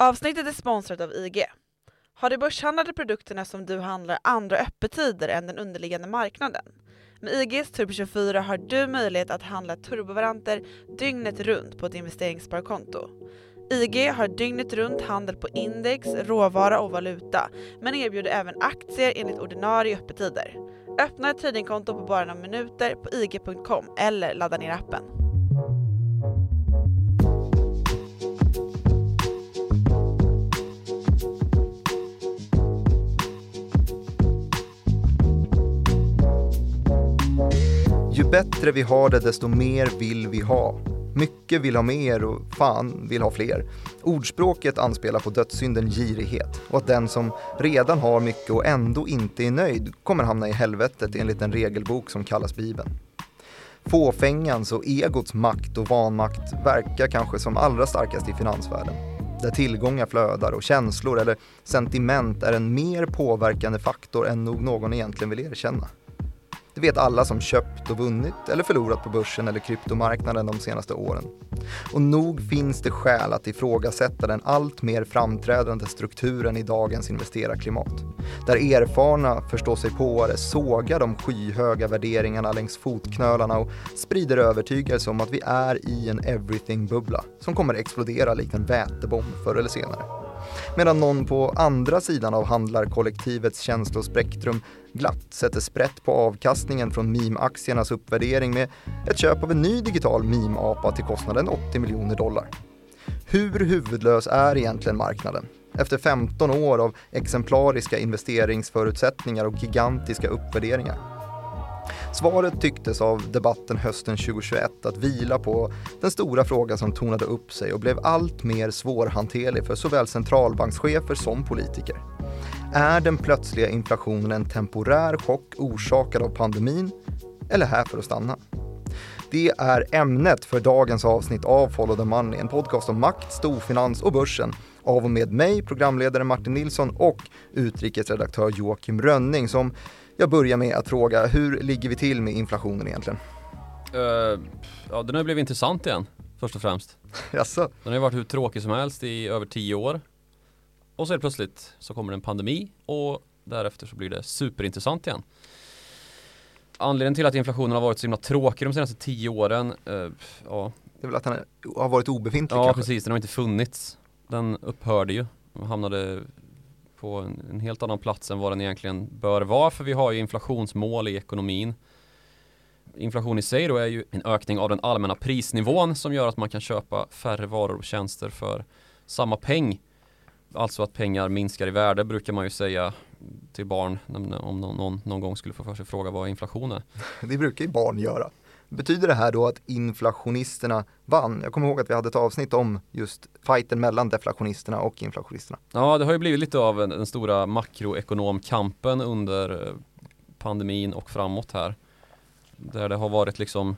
Avsnittet är sponsrat av IG. Har de börshandlade produkterna som du handlar andra öppettider än den underliggande marknaden? Med IGs Turbo24 har du möjlighet att handla turbovaranter dygnet runt på ett investeringssparkonto. IG har dygnet runt handel på index, råvara och valuta men erbjuder även aktier enligt ordinarie öppettider. Öppna ett tradingkonto på bara några minuter på ig.com eller ladda ner appen. Ju bättre vi har det, desto mer vill vi ha. Mycket vill ha mer och fan vill ha fler. Ordspråket anspelar på dödssynden girighet och att den som redan har mycket och ändå inte är nöjd kommer hamna i helvetet enligt en regelbok som kallas Bibeln. Fåfängans och egots makt och vanmakt verkar kanske som allra starkast i finansvärlden. Där tillgångar flödar och känslor eller sentiment är en mer påverkande faktor än nog någon egentligen vill erkänna. Det vet alla som köpt och vunnit eller förlorat på börsen eller kryptomarknaden de senaste åren. Och nog finns det skäl att ifrågasätta den allt mer framträdande strukturen i dagens investerarklimat. Där erfarna förståsigpåare sågar de skyhöga värderingarna längs fotknölarna och sprider övertygelse om att vi är i en everything-bubbla som kommer explodera likt en vätebomb förr eller senare. Medan någon på andra sidan av handlarkollektivets känslospektrum glatt sätter sprätt på avkastningen från meme-aktiernas uppvärdering med ett köp av en ny digital meme-apa till kostnaden 80 miljoner dollar. Hur huvudlös är egentligen marknaden? Efter 15 år av exemplariska investeringsförutsättningar och gigantiska uppvärderingar. Svaret tycktes av debatten hösten 2021 att vila på den stora frågan som tonade upp sig och blev allt mer svårhanterlig för såväl centralbankschefer som politiker. Är den plötsliga inflationen en temporär chock orsakad av pandemin eller här för att stanna? Det är ämnet för dagens avsnitt av Follow the Money, en podcast om makt, storfinans och börsen av och med mig, programledare Martin Nilsson och utrikesredaktör Joakim Rönning som jag börjar med att fråga, hur ligger vi till med inflationen egentligen? Uh, ja, den har blivit intressant igen, först och främst. Jaså? Den har ju varit hur tråkig som helst i över tio år. Och så helt plötsligt så kommer det en pandemi och därefter så blir det superintressant igen. Anledningen till att inflationen har varit så himla tråkig de senaste tio åren, uh, ja. Det är väl att den har varit obefintlig Ja, kanske? precis. Den har inte funnits. Den upphörde ju. Den hamnade på en, en, helt annan plats än vad den egentligen bör vara för vi har ju inflationsmål i ekonomin. Inflation i sig då är ju en ökning av den allmänna prisnivån som gör att man kan köpa färre varor och tjänster för samma peng. Alltså att pengar minskar i värde brukar man ju säga till barn om någon, någon, någon gång skulle få för sig fråga vad inflation är. Det brukar ju barn göra. Betyder det här då att inflationisterna vann? Jag kommer ihåg att vi hade ett avsnitt om just fighten mellan deflationisterna och inflationisterna. Ja, det har ju blivit lite av den stora makroekonomkampen under eh, pandemin och framåt här. Där det har varit liksom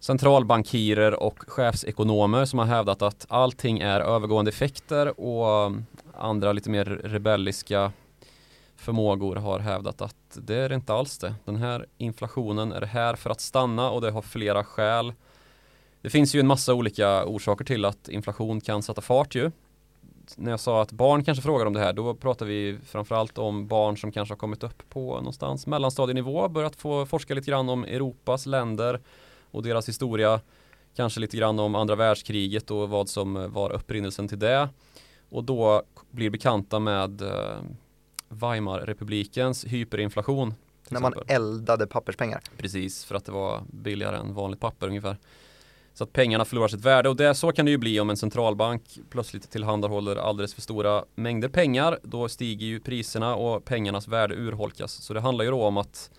centralbankirer och chefsekonomer som har hävdat att allting är övergående effekter och eh, andra lite mer rebelliska förmågor har hävdat att det är inte alls det. Den här inflationen är här för att stanna och det har flera skäl. Det finns ju en massa olika orsaker till att inflation kan sätta fart ju. När jag sa att barn kanske frågar om det här, då pratar vi framförallt om barn som kanske har kommit upp på någonstans mellanstadienivå, börjat få forska lite grann om Europas länder och deras historia. Kanske lite grann om andra världskriget och vad som var upprinnelsen till det. Och då blir bekanta med eh, Weimarrepublikens hyperinflation. När man eldade papperspengar. Precis, för att det var billigare än vanligt papper ungefär. Så att pengarna förlorar sitt värde och det, så kan det ju bli om en centralbank plötsligt tillhandahåller alldeles för stora mängder pengar. Då stiger ju priserna och pengarnas värde urholkas. Så det handlar ju då om att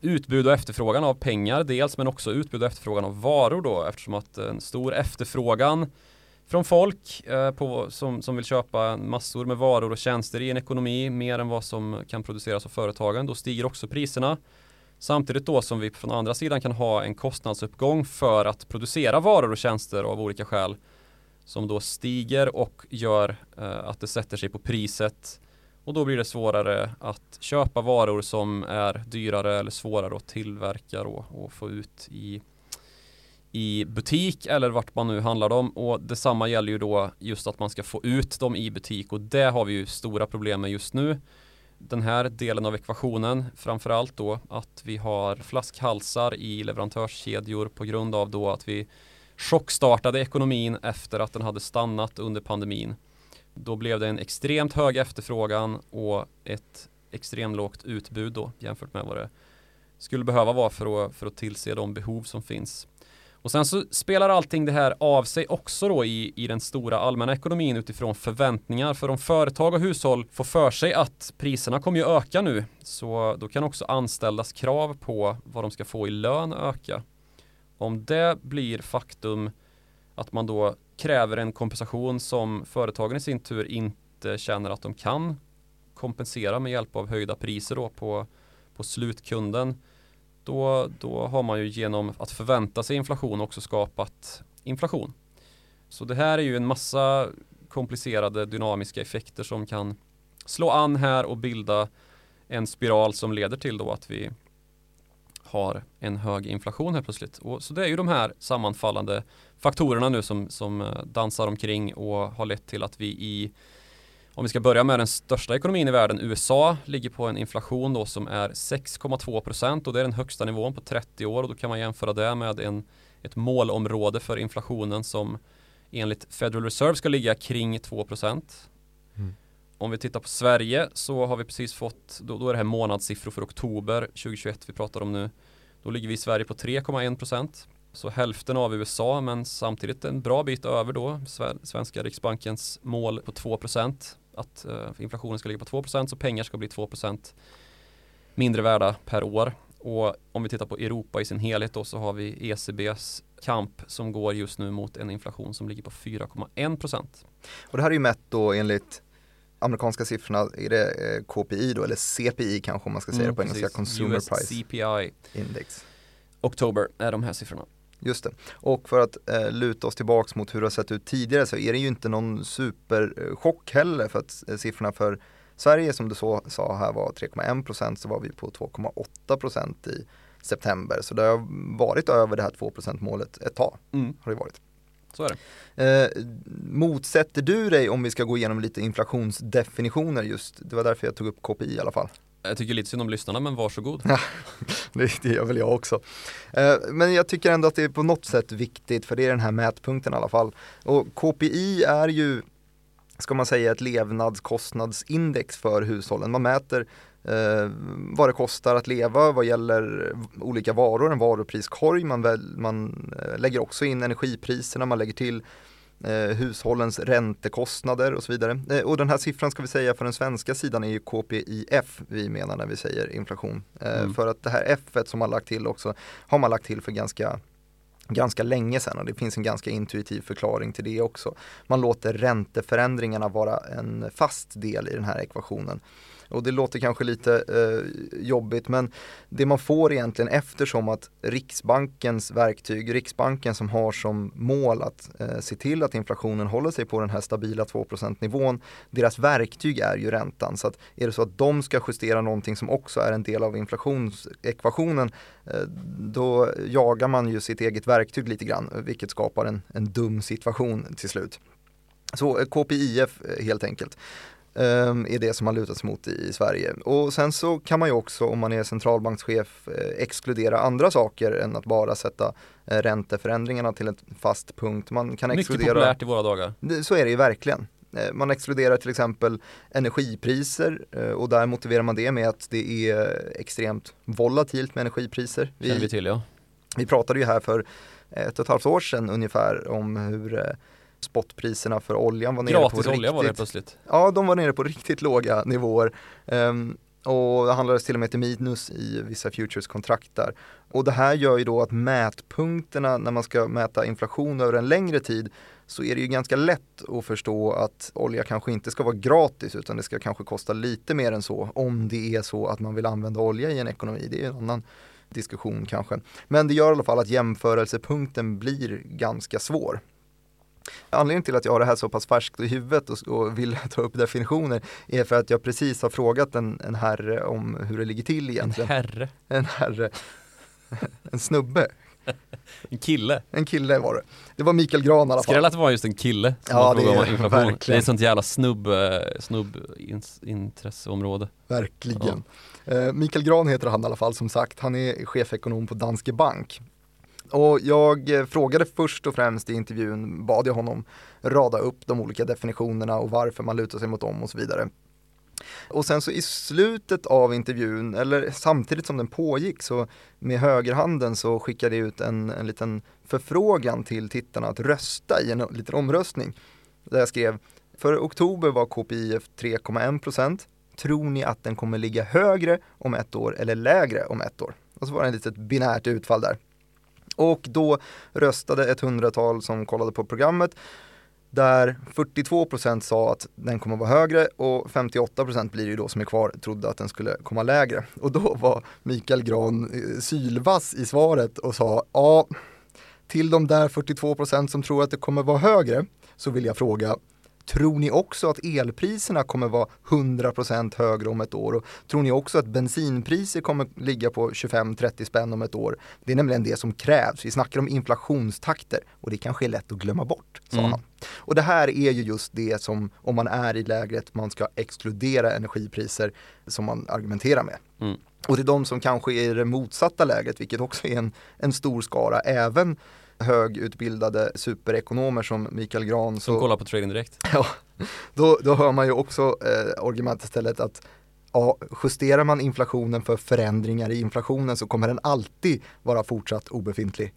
utbud och efterfrågan av pengar dels men också utbud och efterfrågan av varor då eftersom att en stor efterfrågan från folk eh, på, som, som vill köpa massor med varor och tjänster i en ekonomi mer än vad som kan produceras av företagen. Då stiger också priserna. Samtidigt då som vi från andra sidan kan ha en kostnadsuppgång för att producera varor och tjänster av olika skäl som då stiger och gör eh, att det sätter sig på priset och då blir det svårare att köpa varor som är dyrare eller svårare att tillverka och, och få ut i i butik eller vart man nu handlar dem och detsamma gäller ju då just att man ska få ut dem i butik och det har vi ju stora problem med just nu. Den här delen av ekvationen framförallt då att vi har flaskhalsar i leverantörskedjor på grund av då att vi chockstartade ekonomin efter att den hade stannat under pandemin. Då blev det en extremt hög efterfrågan och ett extremt lågt utbud då jämfört med vad det skulle behöva vara för att, för att tillse de behov som finns. Och sen så spelar allting det här av sig också då i, i den stora allmänna ekonomin utifrån förväntningar. För om företag och hushåll får för sig att priserna kommer ju öka nu så då kan också anställdas krav på vad de ska få i lön öka. Om det blir faktum att man då kräver en kompensation som företagen i sin tur inte känner att de kan kompensera med hjälp av höjda priser då på, på slutkunden då, då har man ju genom att förvänta sig inflation också skapat inflation. Så det här är ju en massa komplicerade dynamiska effekter som kan slå an här och bilda en spiral som leder till då att vi har en hög inflation här plötsligt. Och så det är ju de här sammanfallande faktorerna nu som, som eh, dansar omkring och har lett till att vi i om vi ska börja med den största ekonomin i världen, USA, ligger på en inflation då som är 6,2 procent och det är den högsta nivån på 30 år och då kan man jämföra det med en, ett målområde för inflationen som enligt Federal Reserve ska ligga kring 2 procent. Mm. Om vi tittar på Sverige så har vi precis fått, då, då är det här månadssiffror för oktober 2021 vi pratar om nu. Då ligger vi i Sverige på 3,1 procent. Så hälften av USA men samtidigt en bra bit över då svenska riksbankens mål på 2 procent att uh, inflationen ska ligga på 2% så pengar ska bli 2% mindre värda per år. Och om vi tittar på Europa i sin helhet då så har vi ECBs kamp som går just nu mot en inflation som ligger på 4,1%. Och det här är ju mätt då enligt amerikanska siffrorna, är det eh, KPI då eller CPI kanske om man ska säga mm, det på precis. engelska, Consumer US Price CPI Index. Oktober är de här siffrorna. Just det. Och för att eh, luta oss tillbaks mot hur det har sett ut tidigare så är det ju inte någon superchock heller för att eh, siffrorna för Sverige som du så, sa här var 3,1% så var vi på 2,8% i september. Så det har varit över det här 2% målet ett tag. Mm. Har det varit. Så är det. Eh, motsätter du dig om vi ska gå igenom lite inflationsdefinitioner just? Det var därför jag tog upp KPI i alla fall. Jag tycker lite synd om lyssnarna men varsågod. det, det gör väl jag också. Eh, men jag tycker ändå att det är på något sätt viktigt för det är den här mätpunkten i alla fall. Och KPI är ju, ska man säga, ett levnadskostnadsindex för hushållen. Man mäter eh, vad det kostar att leva vad gäller olika varor, en varupriskorg. Man, väl, man eh, lägger också in energipriserna, man lägger till eh, hushållens räntekostnader och så vidare. Eh, och den här siffran ska vi säga för den svenska sidan är ju KPIF vi menar när vi säger inflation. Eh, mm. För att det här F som man lagt till också har man lagt till för ganska ganska länge sedan och det finns en ganska intuitiv förklaring till det också. Man låter ränteförändringarna vara en fast del i den här ekvationen. Och det låter kanske lite eh, jobbigt men det man får egentligen eftersom att Riksbankens verktyg, Riksbanken som har som mål att eh, se till att inflationen håller sig på den här stabila 2% nivån, deras verktyg är ju räntan. Så att är det så att de ska justera någonting som också är en del av inflationsekvationen eh, då jagar man ju sitt eget verktyg lite grann vilket skapar en, en dum situation till slut. Så eh, KPIF eh, helt enkelt är det som man lutar sig mot i, Sverige. Och sen så kan man ju också om man är centralbankschef eh, exkludera andra saker än att bara sätta eh, ränteförändringarna till en fast punkt. Man kan Mycket populärt i våra dagar. Så är det ju verkligen. Eh, man exkluderar till exempel energipriser och där motiverar man det med att det är extremt volatilt med energipriser. Vi, Känner vi till ja. Vi pratade ju här för ett och ett halvt år sedan ungefär om hur spotpriserna för oljan var nere Gratis på olja riktigt, var det plötsligt. Ja, de var nere på riktigt låga nivåer. Um, och det handlades till och med till minus i vissa futures-kontrakt där. Och det här gör ju då att mätpunkterna när man ska mäta inflation över en längre tid så är det ju ganska lätt att förstå att olja kanske inte ska vara gratis utan det ska kanske kosta lite mer än så om det är så att man vill använda olja i en ekonomi. Det är en annan diskussion kanske. Men det gör i alla fall att jämförelsepunkten blir ganska svår. Anledningen till att jag har det här så pass färskt i huvudet och, och vill ta upp definitioner är för att jag precis har frågat en, en herre om hur det ligger till egentligen. En herre? En herre. en snubbe En kille. En kille var det. Det var Mikael Gran i alla fall. Skräll att det var just en kille som Ja, det är inflation. verkligen. Det är ett sånt jävla snubb, eh, snubb intresseområde. Verkligen. Eh, Mikael Gran heter han i alla fall som sagt. Han är chefekonom på Danske Bank. Och jag eh, frågade först och främst i intervjun, bad jag honom rada upp de olika definitionerna och varför man lutar sig mot dem och så vidare. Och sen så i slutet av intervjun, eller samtidigt som den pågick, så med högerhanden så skickade jag ut en, en liten förfrågan till tittarna att rösta i en liten omröstning. Där jag skrev, för oktober var KPIF 3,1% Tror ni att den kommer ligga högre om ett år eller lägre om ett år? Och så var det ett litet binärt utfall där. Och då röstade ett hundratal som kollade på programmet där 42% sa att den kommer vara högre och 58% blir det ju då som är kvar trodde att den skulle komma lägre. Och då var Mikael Gran eh, sylvass i svaret och sa ja, till de där 42% som tror att det kommer vara högre så vill jag fråga Tror ni också att elpriserna kommer vara 100% högre om ett år? Och tror ni också att bensinpriser kommer ligga på 25-30 spänn om ett år? Det är nämligen det som krävs. Vi snackar om inflationstakter och det kanske är lätt att glömma bort, sa Mm. han. Och det här är ju just det som, om man är i lägret, man ska exkludera energipriser som man argumenterar med. Mm. Och det är de som kanske är i det motsatta lägret, vilket också är en, en stor skara, även högutbildade superekonomer som Mikael Gran. Som så- kollar på Trading Direkt. Ja, då, då hör man ju också eh, argumentet istället att ja, justerar man inflationen för förändringar i inflationen så kommer den alltid vara fortsatt obefintlig.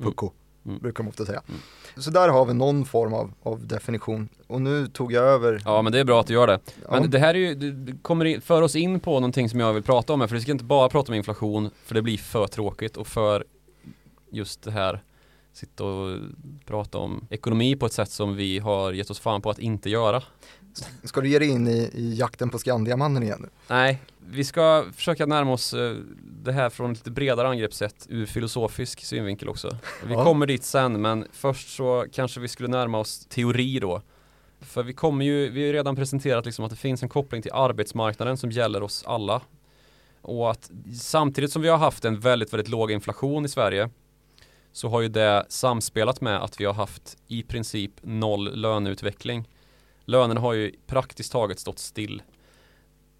Mm. Pucko, Mm. brukar man ofta säga. Mm. Så där har vi någon form av, av definition. Och nu tog jag över. Ja men det är bra att du gör det. Men Ja. det här är ju, det kommer in, för oss in på någonting som jag vill prata om här, för vi ska inte bara prata om inflation, för det blir för tråkigt och för just det här sitta och prata om ekonomi på ett sätt som vi har gett oss fan på att inte göra. Ska du ge dig in i, i jakten på Skandiamannen igen? Nej, vi ska försöka närma oss eh, det här från ett lite bredare angreppssätt ur filosofisk synvinkel också. Vi Ja. kommer dit sen, men först så kanske vi skulle närma oss teori då. För vi kommer ju, vi har ju redan presenterat liksom att det finns en koppling till arbetsmarknaden som gäller oss alla. Och att samtidigt som vi har haft en väldigt, väldigt låg inflation i Sverige så har ju det samspelat med att vi har haft i princip noll löneutveckling. Lönerna har ju praktiskt taget stått still.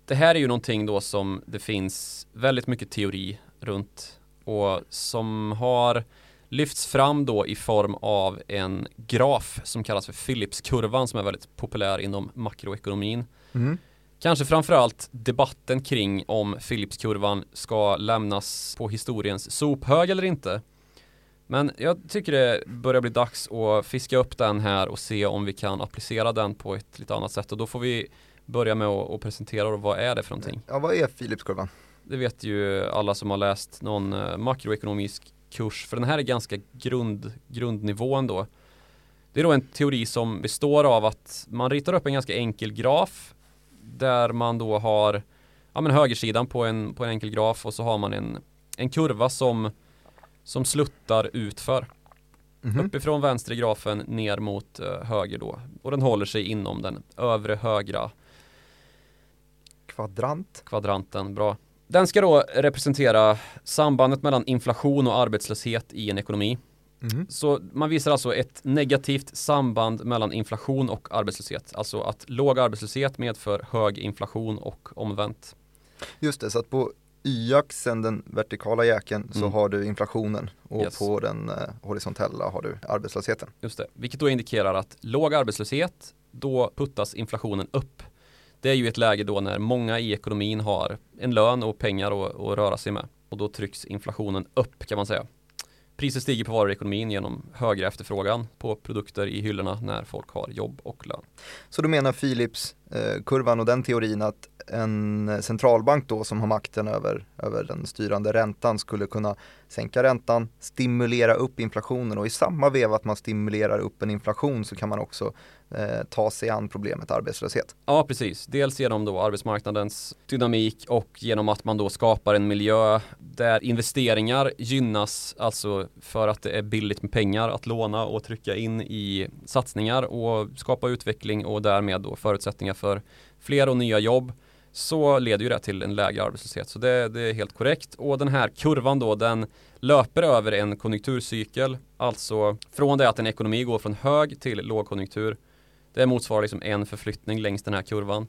Det här är ju någonting då som det finns väldigt mycket teori runt och som har lyfts fram då i form av en graf som kallas för Philipskurvan som är väldigt populär inom makroekonomin. Mm. Kanske framförallt debatten kring om Philipskurvan ska lämnas på historiens sophög eller inte. Men jag tycker det börjar bli dags att fiska upp den här och se om vi kan applicera den på ett lite annat sätt och då får vi börja med att, presentera då, vad är det för någonting. Ja, vad är Philipskurvan? Det vet ju alla som har läst någon eh, makroekonomisk kurs för den här är ganska grund, grundnivån då. Det är då en teori som består av att man ritar upp en ganska enkel graf där man då har ja, men högersidan på en, på en enkel graf och så har man en, en kurva som, som sluttar utför. Mhm. Uppifrån vänster i grafen ner mot eh, höger då. Och den håller sig inom den övre högra Kvadrant? kvadranten. Bra. Den ska då representera sambandet mellan inflation och arbetslöshet i en ekonomi. Mhm. Så man visar alltså ett negativt samband mellan inflation och arbetslöshet. Alltså att låg arbetslöshet medför hög inflation och omvänt. Just det, så att på y-axeln, den vertikala jäkeln, så Mm. har du inflationen och Yes. på den eh, horisontella har du arbetslösheten. Just det. Vilket då indikerar att låg arbetslöshet, då puttas inflationen upp. Det är ju ett läge då när många i ekonomin har en lön och pengar att, att röra sig med. Och då trycks inflationen upp kan man säga. Priser stiger på varor i ekonomin genom högre efterfrågan på produkter i hyllorna när folk har jobb och lön. Så då menar Philips eh, och den teorin att en centralbank då som har makten över, över den styrande räntan skulle kunna sänka räntan, stimulera upp inflationen och i samma veva att man stimulerar upp en inflation så kan man också eh, ta sig an problemet arbetslöshet. Ja, precis. Dels genom då arbetsmarknadens dynamik och genom att man då skapar en miljö där investeringar gynnas, alltså för att det är billigt med pengar att låna och trycka in i satsningar och skapa utveckling och därmed då förutsättningar för fler och nya jobb så leder ju det till en lägre arbetslöshet. Så det, det, är helt korrekt. Och den här kurvan då, den löper över en konjunkturcykel. Alltså från det att en ekonomi går från hög till lågkonjunktur. Det motsvarar liksom en förflyttning längs den här kurvan.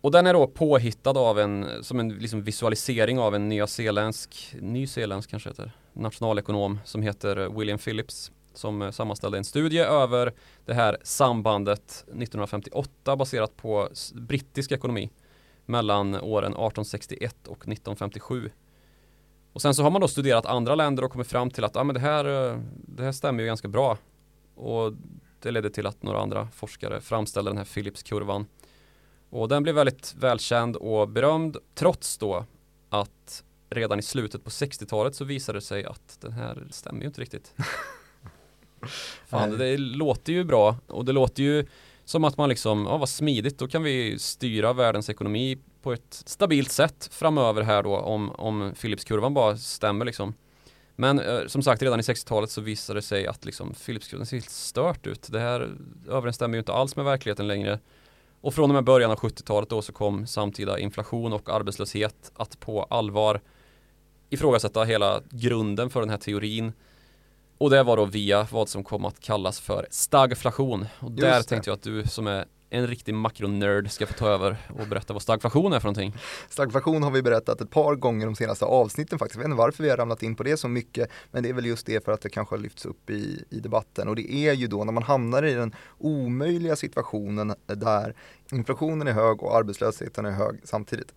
Och den är då påhittad av en, som en liksom visualisering av en nyzeeländsk, nyzeeländsk kanske heter, nationalekonom som heter William Phillips som sammanställde en studie över det här sambandet 1958 baserat på brittisk ekonomi mellan åren 1861 och 1957. Och sen så har man då studerat andra länder och kommit fram till att ah, men det, här, det här stämmer ju ganska bra. Och det ledde till att några andra forskare framställde den här Phillips-kurvan. Och den blev väldigt välkänd och berömd trots då att redan i slutet på 60-talet så visade det sig att den här stämmer ju inte riktigt. Fan, det, det låter ju bra och det låter ju som att man liksom, ja vad smidigt, då kan vi styra världens ekonomi på ett stabilt sätt framöver här då om, om Philipskurvan bara stämmer liksom. Men eh, som sagt redan i 60-talet så visade det sig att liksom Philipskurvan ser helt stört ut. Det här överensstämmer ju inte alls med verkligheten längre. Och från och med början av 70-talet då så kom samtida inflation och arbetslöshet att på allvar ifrågasätta hela grunden för den här teorin. Och det var då via vad som kom att kallas för stagflation. Och Just där det. tänkte jag att du som är en riktig makronörd ska få ta över och berätta vad stagflation är för någonting. Stagflation har vi berättat ett par gånger de senaste avsnitten faktiskt. Jag vet inte varför vi har ramlat in på det så mycket, men det är väl just det för att det kanske har lyfts upp i, i debatten. Och det är ju då när man hamnar i den omöjliga situationen där inflationen är hög och arbetslösheten är hög samtidigt.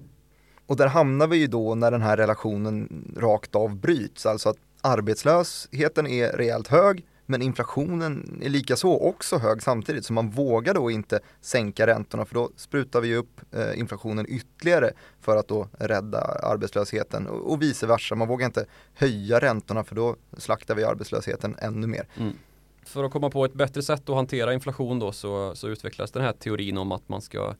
Och där hamnar vi ju då när den här relationen rakt av bryts, alltså att arbetslösheten är rejält hög men inflationen är lika så också hög samtidigt så man vågar då inte sänka räntorna för då sprutar vi upp eh, inflationen ytterligare för att då rädda arbetslösheten och, och vice versa. Man vågar inte höja räntorna för då slaktar vi arbetslösheten ännu mer. Mm. För att komma på ett bättre sätt att hantera inflation då så, så utvecklas den här teorin om att man ska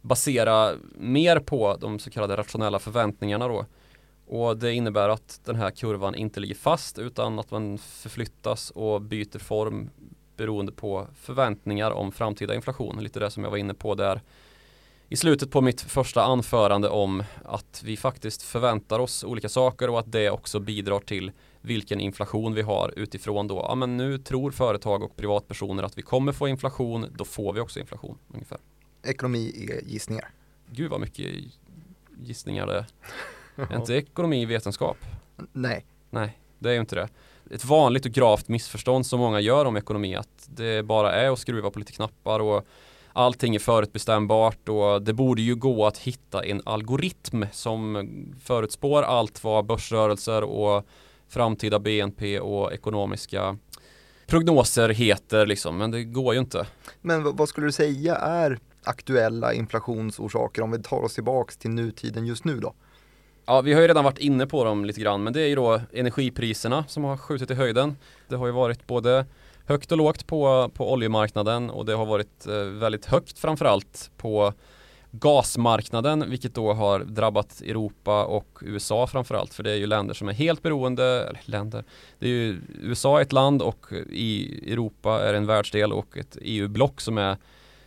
basera mer på de så kallade rationella förväntningarna då. Och det innebär att den här kurvan inte ligger fast utan att man förflyttas och byter form beroende på förväntningar om framtida inflation. Lite det som jag var inne på där i slutet på mitt första anförande om att vi faktiskt förväntar oss olika saker och att det också bidrar till vilken inflation vi har utifrån då, ja men nu tror företag och privatpersoner att vi kommer få inflation, då får vi också inflation ungefär. Ekonomi är gissningar. Gud vad mycket gissningar det är. Är inte ekonomi vetenskap? Nej. Nej, det är ju inte det. Ett vanligt och gravt missförstånd som många gör om ekonomi att det bara är att skruva på lite knappar och allting är förutbestämbart och det borde ju gå att hitta en algoritm som förutspår allt vad börsrörelser och framtida BNP och ekonomiska prognoser heter liksom, men det går ju inte. Men vad skulle du säga är aktuella inflationsorsaker om vi tar oss tillbaks till nutiden just nu då? Ja, vi har ju redan varit inne på dem lite grann, men det är ju då energipriserna som har skjutit i höjden. Det har ju varit både högt och lågt på, på oljemarknaden och det har varit eh, väldigt högt framförallt på gasmarknaden, vilket då har drabbat Europa och USA framförallt, för det är ju länder som är helt beroende, eller länder, det är ju USA är ett land och i Europa är en världsdel och ett EU-block som är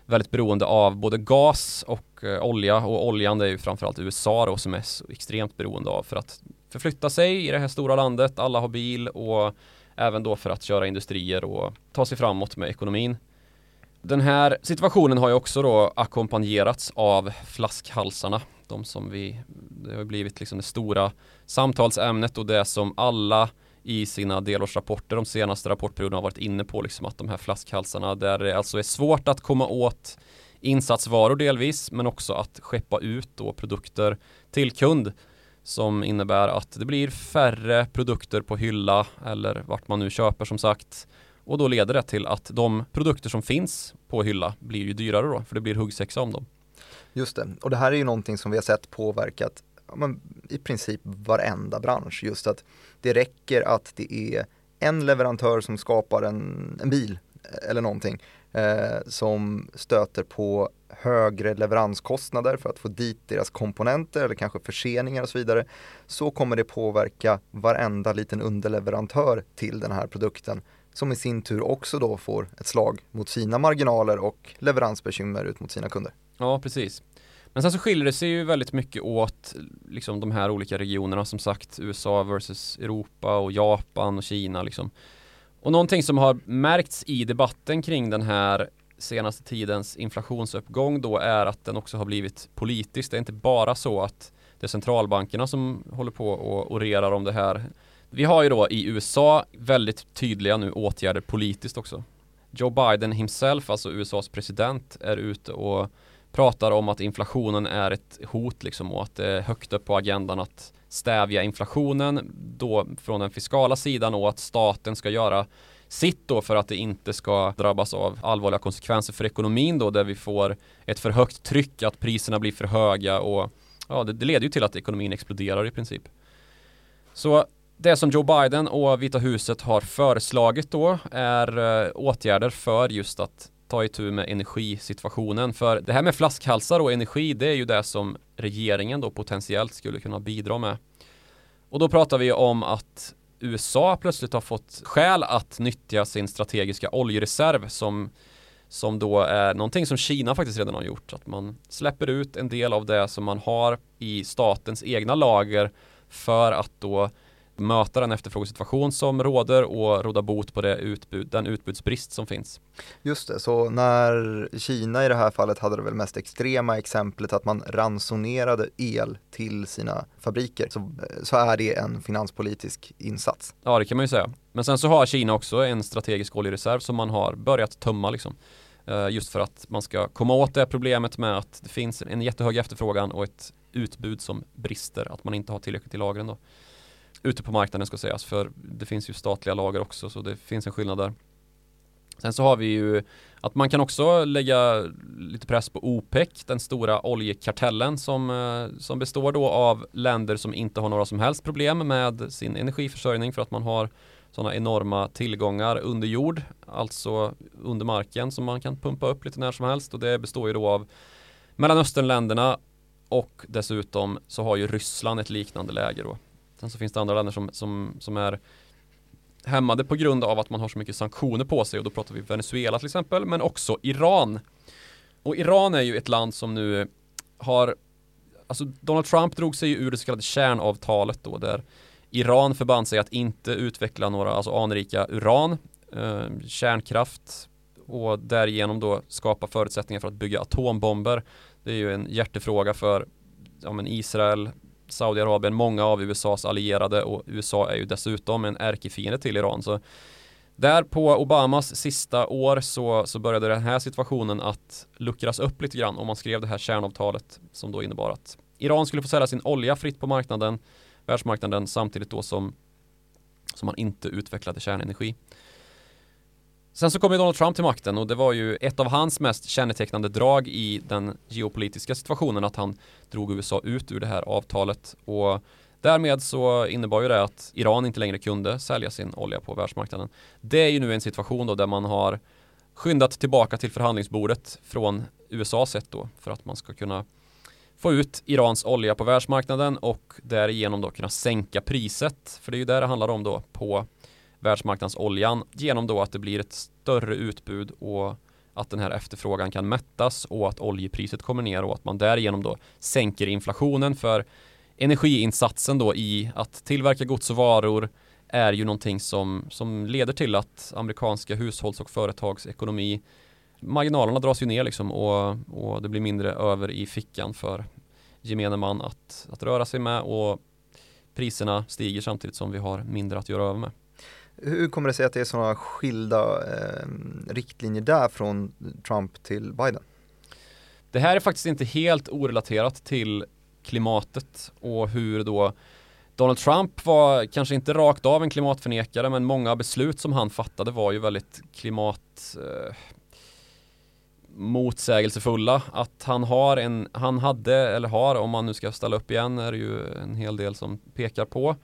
väldigt beroende av både gas och eh, olja och oljan det är ju framförallt USA då som är så extremt beroende av för att förflytta sig i det här stora landet. Alla har bil och även då för att köra industrier och ta sig framåt med ekonomin. Den här situationen har ju också då ackompanjerats av flaskhalsarna. De som vi, det har blivit liksom det stora samtalsämnet och det som alla i sina delårsrapporter de senaste rapportperioderna har varit inne på liksom att de här flaskhalsarna där det alltså är svårt att komma åt insatsvaror delvis men också att skeppa ut då produkter till kund som innebär att det blir färre produkter på hylla eller vart man nu köper som sagt och då leder det till att de produkter som finns på hylla blir ju dyrare då för det blir huggsexa om dem. Just det, och det här är ju någonting som vi har sett påverkat men, i princip varenda bransch. Just att det räcker att det är en leverantör som skapar en, en bil eh, eller någonting eh, som stöter på högre leveranskostnader för att få dit deras komponenter eller kanske förseningar och så vidare så kommer det påverka varenda liten underleverantör till den här produkten som i sin tur också då får ett slag mot sina marginaler och leveransbekymmer ut mot sina kunder. Ja, precis. Men sen så skiljer det sig ju väldigt mycket åt liksom de här olika regionerna som sagt USA versus Europa och Japan och Kina liksom. Och någonting som har märkts i debatten kring den här senaste tidens inflationsuppgång då är att den också har blivit politisk. Det är inte bara så att det är centralbankerna som håller på och orerar om det här. Vi har ju då i USA väldigt tydliga nu åtgärder politiskt också. Joe Biden himself, alltså USAs president, är ute och pratar om att inflationen är ett hot liksom och att det är högt upp på agendan att stävja inflationen då från den fiskala sidan och att staten ska göra sitt då för att det inte ska drabbas av allvarliga konsekvenser för ekonomin då där vi får ett för högt tryck att priserna blir för höga och ja, det, det leder ju till att ekonomin exploderar i princip. Så det som Joe Biden och Vita huset har föreslagit då är eh, åtgärder för just att ta itu med energisituationen. För det här med flaskhalsar och energi, det är ju det som regeringen då potentiellt skulle kunna bidra med. Och då pratar vi om att USA plötsligt har fått skäl att nyttja sin strategiska oljereserv som som då är någonting som Kina faktiskt redan har gjort. Att man släpper ut en del av det som man har i statens egna lager för att då möta den efterfrågesituation som råder och råda bot på det utbud, den utbudsbrist som finns. Just det, så när Kina i det här fallet hade det väl mest extrema exemplet att man ransonerade el till sina fabriker så, så är det en finanspolitisk insats. Ja, det kan man ju säga. Men sen så har Kina också en strategisk oljereserv som man har börjat tömma liksom. Eh, just för att man ska komma åt det problemet med att det finns en jättehög efterfrågan och ett utbud som brister, att man inte har tillräckligt i lagren då ute på marknaden ska sägas för det finns ju statliga lager också så det finns en skillnad där. Sen så har vi ju att man kan också lägga lite press på OPEC, den stora oljekartellen som, eh, som består då av länder som inte har några som helst problem med sin energiförsörjning för att man har sådana enorma tillgångar under jord, alltså under marken som man kan pumpa upp lite när som helst och det består ju då av Mellanösternländerna och dessutom så har ju Ryssland ett liknande läge då. Sen så finns det andra länder som, som, som är hämmade på grund av att man har så mycket sanktioner på sig och då pratar vi Venezuela till exempel men också Iran. Och Iran är ju ett land som nu har Alltså Donald Trump drog sig ur det så kallade kärnavtalet då där Iran förband sig att inte utveckla några alltså anrika uran, eh, kärnkraft och därigenom då skapa förutsättningar för att bygga atombomber. Det är ju en hjärtefråga för ja, men Israel, Saudiarabien, många av USAs allierade och USA är ju dessutom en ärkefiende till Iran. Så där på Obamas sista år så, så började den här situationen att luckras upp lite grann och man skrev det här kärnavtalet som då innebar att Iran skulle få sälja sin olja fritt på marknaden, världsmarknaden samtidigt då som, som man inte utvecklade kärnenergi. Sen så kom ju Donald Trump till makten och det var ju ett av hans mest kännetecknande drag i den geopolitiska situationen att han drog USA ut ur det här avtalet och därmed så innebar ju det att Iran inte längre kunde sälja sin olja på världsmarknaden. Det är ju nu en situation då där man har skyndat tillbaka till förhandlingsbordet från USAs sätt då för att man ska kunna få ut Irans olja på världsmarknaden och därigenom då kunna sänka priset. För det är ju det det handlar om då på världsmarknadsoljan genom då att det blir ett större utbud och att den här efterfrågan kan mättas och att oljepriset kommer ner och att man därigenom då sänker inflationen för energiinsatsen då i att tillverka gods och varor är ju någonting som, som leder till att amerikanska hushålls och företags ekonomi marginalerna dras ju ner liksom och, och det blir mindre över i fickan för gemene man att, att röra sig med och priserna stiger samtidigt som vi har mindre att göra över med. Hur kommer det sig att det är sådana skilda eh, riktlinjer där från Trump till Biden? Det här är faktiskt inte helt orelaterat till klimatet och hur då Donald Trump var kanske inte rakt av en klimatförnekare men många beslut som han fattade var ju väldigt klimat eh, motsägelsefulla att han har en, han hade eller har om man nu ska ställa upp igen är det ju en hel del som pekar på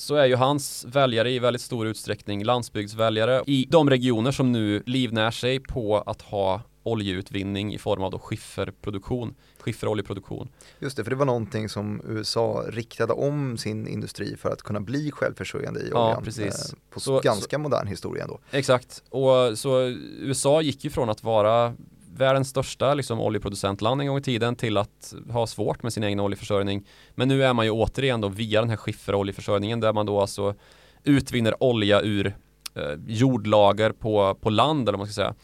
så är ju hans väljare i väldigt stor utsträckning landsbygdsväljare i de regioner som nu livnär sig på att ha oljeutvinning i form av då skifferproduktion, skifferoljeproduktion. Just det, för det var någonting som USA riktade om sin industri för att kunna bli självförsörjande i oljan. Ja, precis. Eh, på så, ganska så, modern historia ändå. Exakt, och så USA gick ju från att vara världens största liksom, oljeproducentland en gång i tiden till att ha svårt med sin egen oljeförsörjning. Men nu är man ju återigen då via den här skifferoljeförsörjningen där man då alltså utvinner olja ur eh, jordlager på, på land eller vad man ska säga.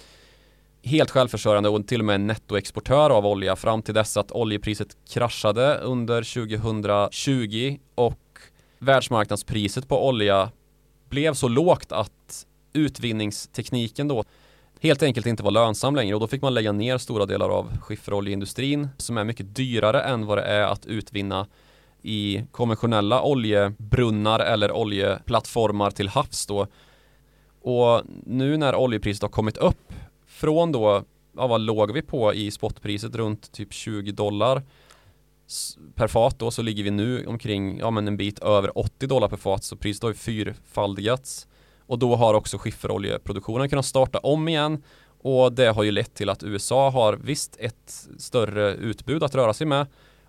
Helt självförsörjande och till och med nettoexportör av olja fram till dess att oljepriset kraschade under 2020 och världsmarknadspriset på olja blev så lågt att utvinningstekniken då helt enkelt inte var lönsam längre och då fick man lägga ner stora delar av skifferoljeindustrin som är mycket dyrare än vad det är att utvinna i konventionella oljebrunnar eller oljeplattformar till havs då. Och nu när oljepriset har kommit upp från då, ja vad låg vi på i spotpriset runt typ 20 dollar per fat då så ligger vi nu omkring, ja men en bit över 80 dollar per fat så priset har ju fyrfaldigats. Och då har också skifferoljeproduktionen kunnat starta om igen. Och det har ju lett till att USA har visst ett större utbud att röra sig med.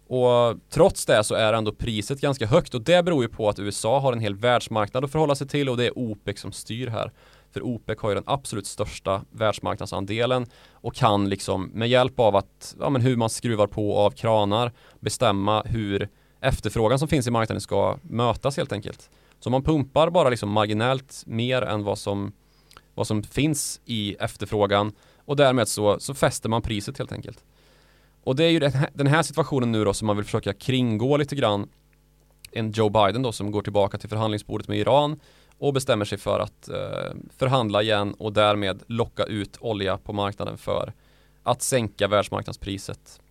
Och trots det så är ändå priset ganska högt. Och det beror ju på att USA har en hel världsmarknad att förhålla sig till. Och det är OPEC som styr här. För OPEC har ju den absolut största världsmarknadsandelen. Och kan liksom med hjälp av att, ja men hur man skruvar på av kranar bestämma hur efterfrågan som finns i marknaden ska mötas helt enkelt. Så man pumpar bara liksom marginellt mer än vad som, vad som finns i efterfrågan och därmed så, så fäster man priset helt enkelt. Och det är ju den här situationen nu då som man vill försöka kringgå lite grann en Joe Biden då som går tillbaka till förhandlingsbordet med Iran och bestämmer sig för att eh, förhandla igen och därmed locka ut olja på marknaden för att sänka världsmarknadspriset.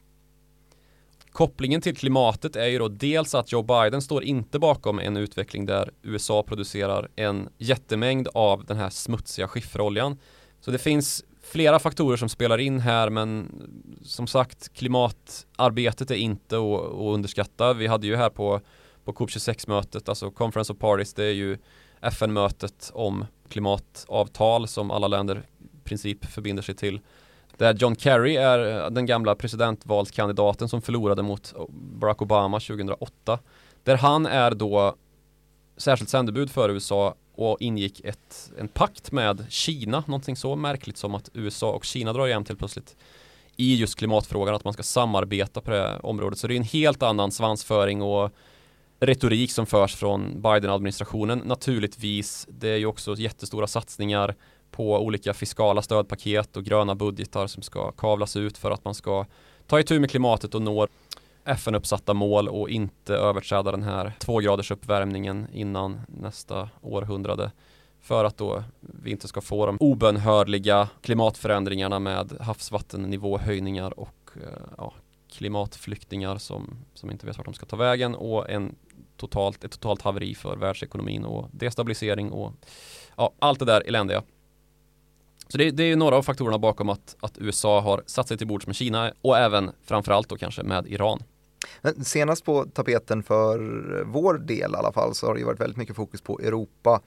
Kopplingen till klimatet är ju då dels att Joe Biden står inte bakom en utveckling där USA producerar en jättemängd av den här smutsiga skifferoljan. Så det finns flera faktorer som spelar in här men som sagt klimatarbetet är inte att, att underskatta. Vi hade ju här på, på COP26-mötet, alltså Conference of Parties, det är ju FN-mötet om klimatavtal som alla länder i princip förbinder sig till. Där John Kerry är eh, den gamla presidentvalskandidaten som förlorade mot Barack Obama 2008. Där han är då särskilt sändebud för USA och ingick ett, en pakt med Kina, någonting så märkligt som att USA och Kina drar igen till plötsligt i just klimatfrågan, att man ska samarbeta på det området. Så det är en helt annan svansföring och retorik som förs från Biden-administrationen. Naturligtvis, det är ju också jättestora satsningar på olika fiskala stödpaket och gröna budgetar som ska kavlas ut för att man ska ta itu med klimatet och nå FN-uppsatta mål och inte överträda den här tvågraders uppvärmningen innan nästa århundrade för att då vi inte ska få de obönhörliga klimatförändringarna med havsvattennivåhöjningar och eh, ja, klimatflyktingar som, som inte vet vart de ska ta vägen och en totalt, ett totalt haveri för världsekonomin och destabilisering och ja, allt det där eländiga. Så det, det är några av faktorerna bakom att, att USA har satt sig till bords med Kina och även framförallt då kanske med Iran. Senast på tapeten för vår del i alla fall så har det varit väldigt mycket fokus på Europa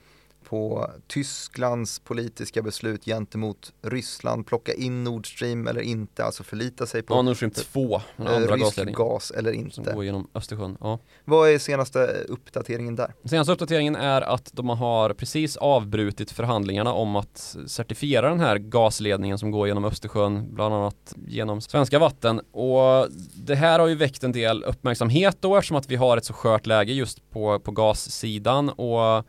på Tysklands politiska beslut gentemot Ryssland, plocka in Nord Stream eller inte, alltså förlita sig på ja, Nord Stream 2, den andra rysk gas eller inte. Som går genom Östersjön. Ja. Vad är senaste uppdateringen där? Senaste uppdateringen är att de har precis avbrutit förhandlingarna om att certifiera den här gasledningen som går genom Östersjön, bland annat genom svenska vatten. Och det här har ju väckt en del uppmärksamhet då eftersom att vi har ett så skört läge just på, på gassidan och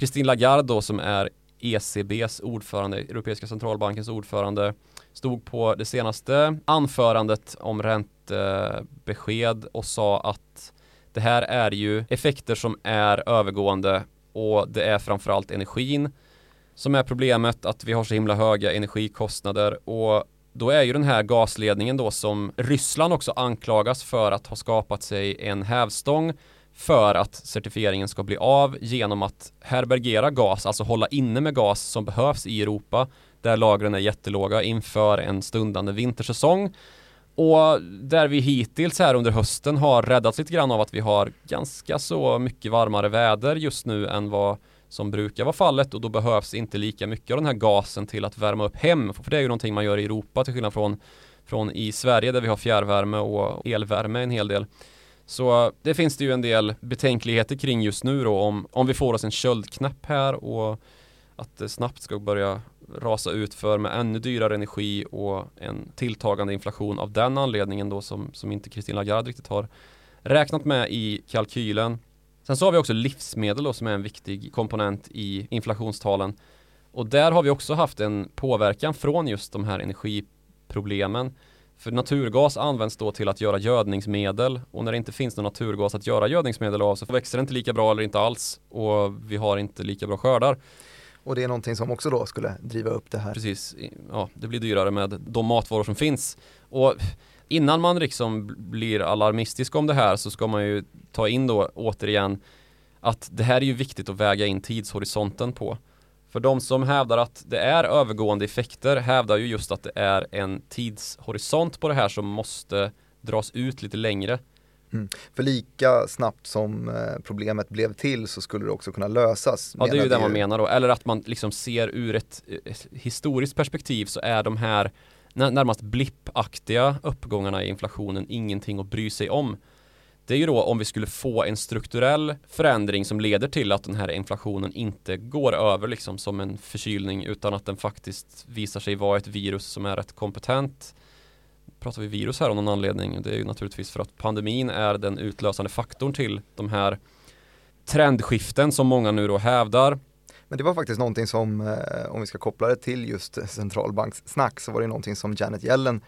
Christine Lagarde då som är ECBs ordförande, Europeiska centralbankens ordförande, stod på det senaste anförandet om räntebesked och sa att det här är ju effekter som är övergående och det är framförallt energin som är problemet att vi har så himla höga energikostnader. Och då är ju den här gasledningen då som Ryssland också anklagas för att ha skapat sig en hävstång för att certifieringen ska bli av genom att härbärgera gas, alltså hålla inne med gas som behövs i Europa där lagren är jättelåga inför en stundande vintersäsong. Och där vi hittills här under hösten har räddats lite grann av att vi har ganska så mycket varmare väder just nu än vad som brukar vara fallet och då behövs inte lika mycket av den här gasen till att värma upp hem. För det är ju någonting man gör i Europa till skillnad från, från i Sverige där vi har fjärrvärme och elvärme en hel del. Så det finns det ju en del betänkligheter kring just nu då om, om vi får oss en köldknäpp här och att det snabbt ska börja rasa ut för med ännu dyrare energi och en tilltagande inflation av den anledningen då som, som inte Kristin Lagarde riktigt har räknat med i kalkylen. Sen så har vi också livsmedel då som är en viktig komponent i inflationstalen. Och där har vi också haft en påverkan från just de här energiproblemen. För naturgas används då till att göra gödningsmedel och när det inte finns någon naturgas att göra gödningsmedel av så växer det inte lika bra eller inte alls och vi har inte lika bra skördar. Och det är någonting som också då skulle driva upp det här. Precis, ja det blir dyrare med de matvaror som finns. Och innan man liksom blir alarmistisk om det här så ska man ju ta in då återigen att det här är ju viktigt att väga in tidshorisonten på. För de som hävdar att det är övergående effekter hävdar ju just att det är en tidshorisont på det här som måste dras ut lite längre. Mm. För lika snabbt som eh, problemet blev till så skulle det också kunna lösas. Ja det är ju det man menar då, eller att man liksom ser ur ett, ett historiskt perspektiv så är de här närmast blippaktiga uppgångarna i inflationen ingenting att bry sig om. Det är ju då om vi skulle få en strukturell förändring som leder till att den här inflationen inte går över liksom som en förkylning utan att den faktiskt visar sig vara ett virus som är rätt kompetent. Pratar vi virus här av någon anledning? Det är ju naturligtvis för att pandemin är den utlösande faktorn till de här trendskiften som många nu då hävdar. Men det var faktiskt någonting som, eh, om vi ska koppla det till just centralbankssnack, så var det någonting som Janet Yellen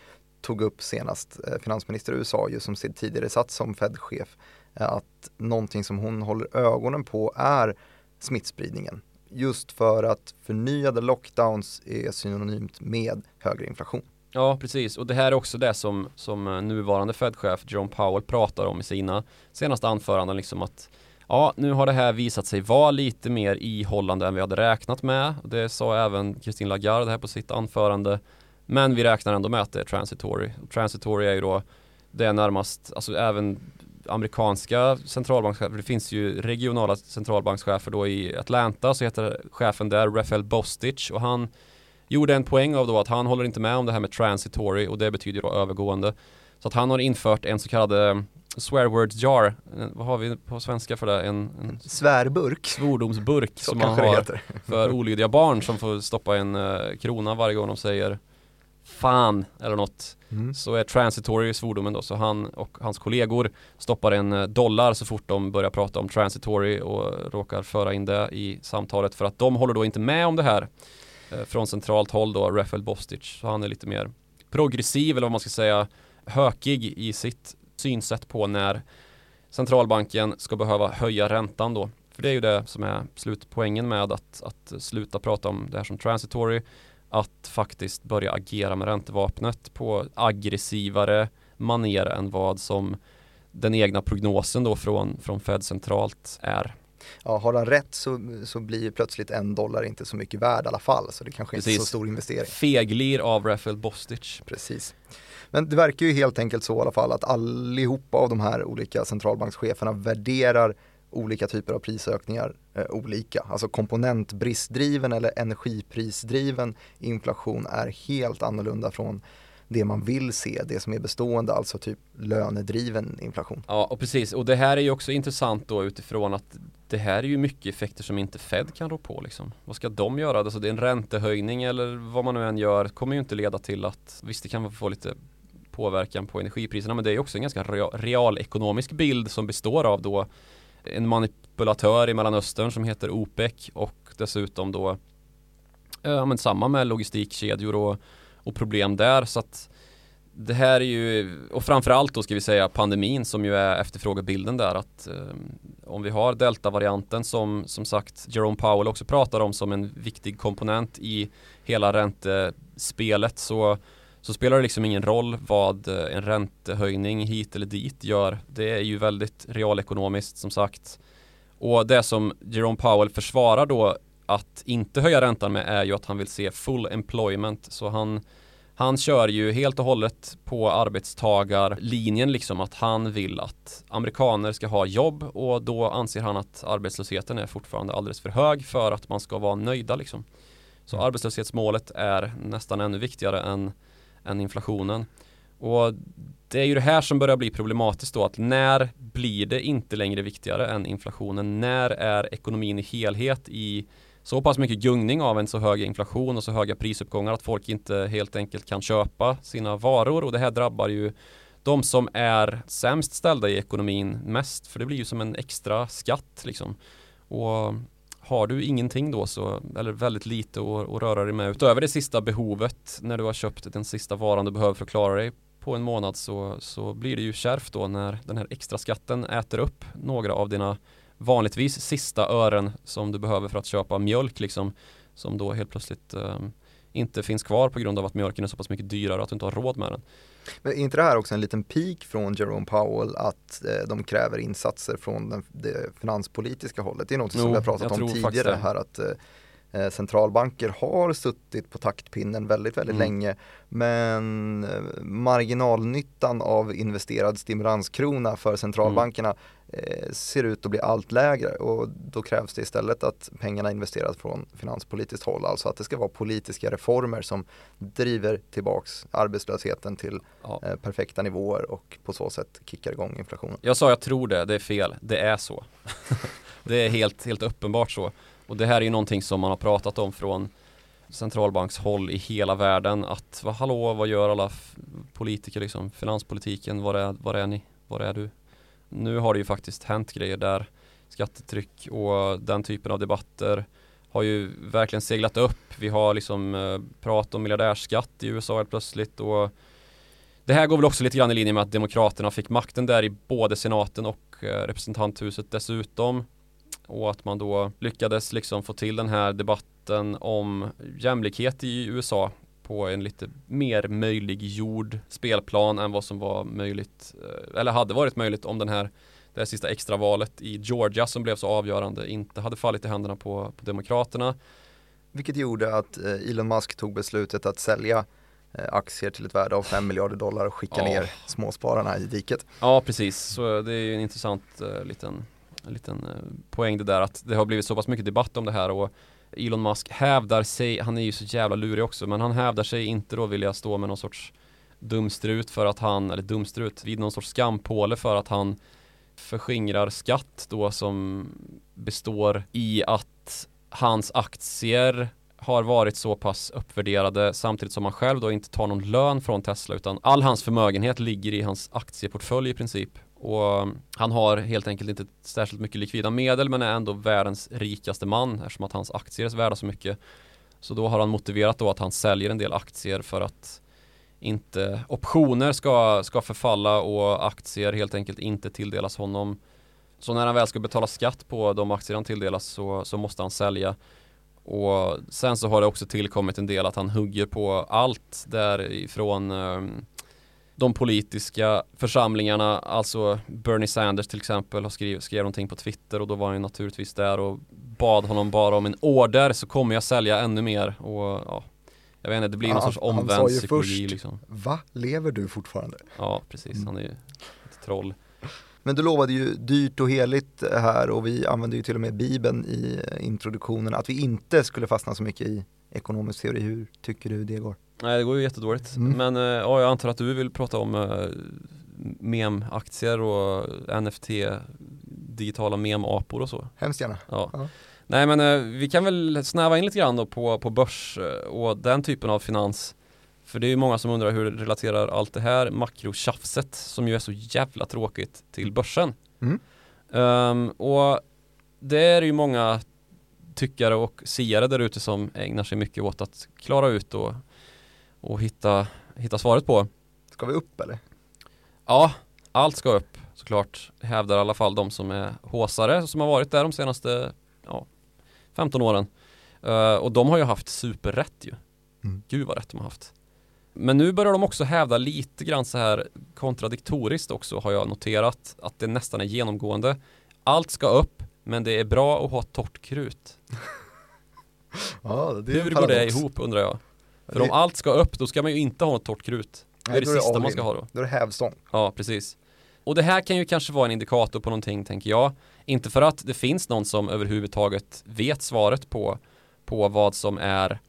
tog upp senast, eh, finansminister i USA, ju som tidigare satt som Fed-chef, eh, att någonting som hon håller ögonen på är smittspridningen. Just för att förnyade lockdowns är synonymt med högre inflation. Ja, precis. Och det här är också det som, som eh, nuvarande Fed-chef Jerome Powell pratar om i sina senaste anföranden, liksom att Ja, nu har det här visat sig vara lite mer ihållande än vi hade räknat med. Det sa även Christine Lagarde här på sitt anförande. Men vi räknar ändå med att det är transitory. Transitory är ju då det är närmast, alltså även amerikanska centralbankschefer, det finns ju regionala centralbankschefer då i Atlanta så heter chefen där Rafael Bostich och han gjorde en poäng av då att han håller inte med om det här med transitory och det betyder då övergående. Så att han har infört en så kallad eh, swear words jar, vad har vi på svenska för det? En, en svärburk Svordomsburk som man har för olydiga barn som får stoppa en uh, krona varje gång de säger fan eller något. Mm. så är transitory svordomen då. Så han och hans kollegor stoppar en eh, dollar så fort de börjar prata om transitory och råkar föra in det i samtalet. För att de håller då inte med om det här eh, från centralt håll då Rafael Bostich så han är lite mer progressiv eller vad man ska säga hökig i sitt synsätt på när centralbanken ska behöva höja räntan då. För det är ju det som är slutpoängen med att, att sluta prata om det här som transitory att faktiskt börja agera med räntevapnet på aggressivare maner än vad som den egna prognosen då från, från Fed centralt är. Ja, har han rätt så, så blir plötsligt en dollar inte så mycket värd i alla fall, så det kanske Precis. inte är så stor investering. Feglir av Rafael Bostich. Precis. Men det verkar ju helt enkelt så i alla fall att allihopa av de här olika centralbankscheferna värderar olika typer av prisökningar eh, olika. Alltså komponentbristdriven eller energiprisdriven inflation är helt annorlunda från det man vill se, det som är bestående, alltså typ lönedriven inflation. Ja, och precis. Och det här är ju också intressant då utifrån att det här är ju mycket effekter som inte Fed kan rå på liksom. Vad ska de göra? Alltså det är en räntehöjning eller vad man nu än gör kommer ju inte leda till att, visst det kan få lite påverkan på energipriserna men det är också en ganska realekonomisk bild som består av då en manipulatör i Mellanöstern som heter OPEC och dessutom då eh, ja, men samma med logistikkedjor och, och problem där. Så att det här är ju, och framförallt då ska vi säga pandemin som ju är efterfrågebilden där att eh, om vi har deltavarianten som som sagt Jerome Powell också pratar om som en viktig komponent i hela räntespelet så så spelar det liksom ingen roll vad eh, en räntehöjning hit eller dit gör. Det är ju väldigt realekonomiskt som sagt. Och det som Jerome Powell försvarar då att inte höja räntan med är ju att han vill se full employment. Så han, han kör ju helt och hållet på arbetstagarlinjen liksom att han vill att amerikaner ska ha jobb och då anser han att arbetslösheten är fortfarande alldeles för hög för att man ska vara nöjda liksom. Så mm. arbetslöshetsmålet är nästan ännu viktigare än än inflationen. Och det är ju det här som börjar bli problematiskt då att när blir det inte längre viktigare än inflationen? När är ekonomin i helhet i så pass mycket gungning av en så hög inflation och så höga prisuppgångar att folk inte helt enkelt kan köpa sina varor och det här drabbar ju de som är sämst ställda i ekonomin mest för det blir ju som en extra skatt liksom. Och har du ingenting då så, eller väldigt lite att, att röra dig med utöver det sista behovet när du har köpt den sista varan du behöver för att klara dig på en månad så, så blir det ju kärvt då när den här extra skatten äter upp några av dina vanligtvis sista ören som du behöver för att köpa mjölk liksom som då helt plötsligt eh, inte finns kvar på grund av att mjölken är så pass mycket dyrare att du inte har råd med den. Men är inte det här också en liten peak från Jerome Powell att eh, de kräver insatser från den, det finanspolitiska hållet? Det är något som vi har pratat om tidigare här att eh, Eh, centralbanker har suttit på taktpinnen väldigt, väldigt mm. länge. Men eh, marginalnyttan av investerad stimulanskrona för centralbankerna mm. Eh, ser ut att bli allt lägre och då krävs det istället att pengarna investeras från finanspolitiskt håll. Alltså att det ska vara politiska reformer som driver tillbaks arbetslösheten till ja. eh, perfekta nivåer och på så sätt kickar igång inflationen. Jag sa jag tror det, det är fel. Det är så. det är helt, helt uppenbart så. Och det här är ju någonting som man har pratat om från centralbankshåll i hela världen att vad, hallå, vad gör alla politiker liksom, finanspolitiken, var är, var är ni, var är du? Nu har det ju faktiskt hänt grejer där. Skattetryck och den typen av debatter har ju verkligen seglat upp. Vi har liksom eh, prat om miljardärsskatt i USA helt plötsligt och det här går väl också lite grann i linje med att Demokraterna fick makten där i både senaten och eh, representanthuset dessutom. Och att man då lyckades liksom få till den här debatten om jämlikhet i USA på en lite mer möjliggjord spelplan än vad som var möjligt eh, eller hade varit möjligt om den här det här sista extravalet i Georgia som blev så avgörande inte hade fallit i händerna på, på Demokraterna. Vilket gjorde att eh, Elon Musk tog beslutet att sälja eh, aktier till ett värde av 5 miljarder dollar och skicka ja. ner småspararna i diket. Ja precis, så det är ju en intressant uh, liten en liten poäng det där att det har blivit så pass mycket debatt om det här och Elon Musk hävdar sig, han är ju så jävla lurig också, men han hävdar sig inte då vilja stå med någon sorts dumstrut för att han, eller dumstrut, vid någon sorts skampåle för att han förskingrar skatt då som består i att hans aktier har varit så pass uppvärderade samtidigt som han själv då inte tar någon lön från Tesla utan all hans förmögenhet ligger i hans aktieportfölj i princip och um, han har helt enkelt inte särskilt mycket likvida medel men är ändå världens rikaste man eftersom att hans aktier är värda så mycket. Så då har han motiverat då att han säljer en del aktier för att inte optioner ska, ska förfalla och aktier helt enkelt inte tilldelas honom. Så när han väl ska betala skatt på de aktier han tilldelas så, så måste han sälja. Och sen så har det också tillkommit en del att han hugger på allt därifrån um, de politiska församlingarna, alltså Bernie Sanders till exempel har skrivit, skrev någonting på Twitter och då var han ju naturligtvis där och bad honom bara om en order så kommer jag sälja ännu mer och ja, jag vet inte, det blir någon sorts omvänd psykologi först, liksom. Va? Lever du fortfarande? Ja, precis, han är ju ett troll. Men du lovade ju dyrt och heligt här och vi använde ju till och med Bibeln i introduktionen att vi inte skulle fastna så mycket i ekonomisk teori. Hur tycker du det går? Nej det går ju jättedåligt. Mm. Men äh, ja, jag antar att du vill prata om äh, mem-aktier och NFT, digitala mem-apor och så. Hemskt gärna. Ja. ja. Nej men äh, vi kan väl snäva in lite grann då på, på börs och den typen av finans. För det är ju många som undrar hur det relaterar allt det här makrotjafset som ju är så jävla tråkigt till börsen. Mm. Um, och det är ju många tyckare och siare där ute som ägnar sig mycket åt att klara ut och och hitta, hitta svaret på. Ska vi upp eller? Ja, allt ska upp såklart. Hävdar i alla fall de som är håsare som har varit där de senaste ja, 15 åren. Uh, och de har ju haft superrätt ju. Mm. Gud vad rätt de har haft. Men nu börjar de också hävda lite grann så här kontradiktoriskt också har jag noterat att det nästan är genomgående. Allt ska upp men det är bra att ha torrt krut. ja, Hur går det ihop undrar jag? För det... om allt ska upp då ska man ju inte ha ett torrt krut. Det är det sista man ska ha då. Då är det hävstång. Ja, precis. Och det här kan ju kanske vara en indikator på någonting, tänker jag. Inte för att det finns någon som överhuvudtaget vet svaret på, på vad som är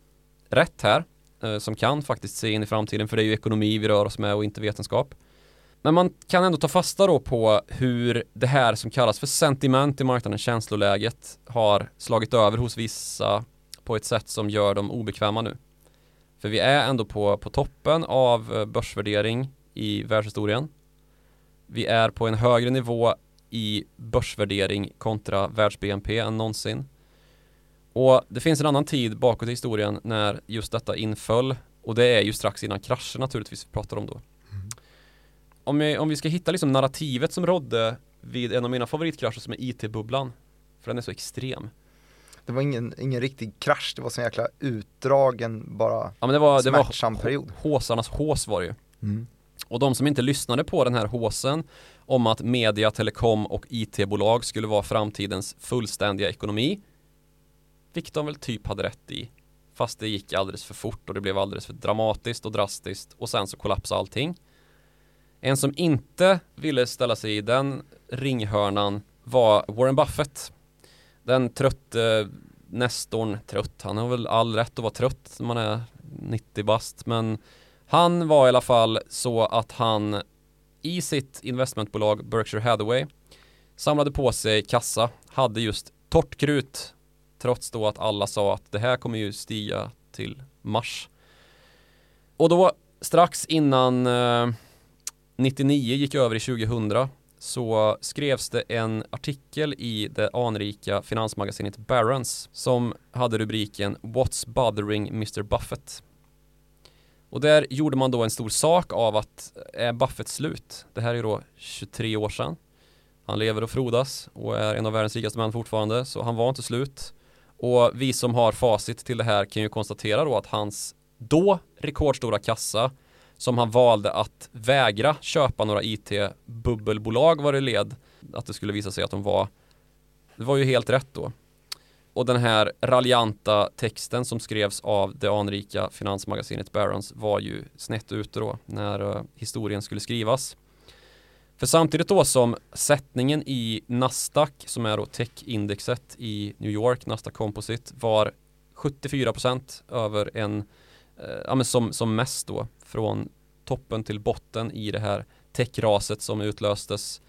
rätt här, Eh, som kan faktiskt se in i framtiden, för det är ju ekonomi vi rör oss med och inte vetenskap. Men man kan ändå ta fasta då på hur det här som kallas för sentiment i marknaden, känsloläget, har slagit över hos vissa på ett sätt som gör dem obekväma nu. För vi är ändå på, på toppen av eh, börsvärdering i världshistorien. Vi är på en högre nivå i börsvärdering kontra världs-BNP än någonsin. Och det finns en annan tid bakåt i historien när just detta inföll och det är ju strax innan kraschen naturligtvis vi pratar om då. Mm. Om, vi, om vi ska hitta liksom narrativet som rådde vid en av mina favoritkrascher som är IT-bubblan. För den är så extrem. Det var ingen, ingen riktig krasch, det var så jäkla utdragen bara ja, men det var, smärtsam det var period. Håsarnas hås var det ju. Mm. Och de som inte lyssnade på den här håsen om att media, telekom och IT-bolag skulle vara framtidens fullständiga ekonomi vilket de väl typ hade rätt i fast det gick alldeles för fort och det blev alldeles för dramatiskt och drastiskt och sen så kollapsade allting. En som inte ville ställa sig i den ringhörnan var Warren Buffett. Den trötte Nestorn, trött, han har väl all rätt att vara trött när man är 90 bast men han var i alla fall så att han i sitt investmentbolag Berkshire Hathaway samlade på sig kassa, hade just torrt krut trots då att alla sa att det här kommer ju stiga till mars. Och då strax innan eh, 99 gick över i 2000 så skrevs det en artikel i det anrika finansmagasinet Barron's som hade rubriken What's bothering Mr Buffett? Och där gjorde man då en stor sak av att eh, är Buffett slut? Det här är ju då 23 år sedan. Han lever och frodas och är en av världens rikaste män fortfarande så han var inte slut. Och vi som har facit till det här kan ju konstatera då att hans då rekordstora kassa som han valde att vägra köpa några IT-bubbelbolag var det led att det skulle visa sig att de var det var ju helt rätt då. Och den här raljanta texten som skrevs av det anrika finansmagasinet Barons var ju snett ute då när eh, historien skulle skrivas. För samtidigt då som sättningen i Nasdaq som är då techindexet i New York, Nasdaq Composite var 74% över en, eh, ja men som, som mest då från toppen till botten i det här techraset som utlöstes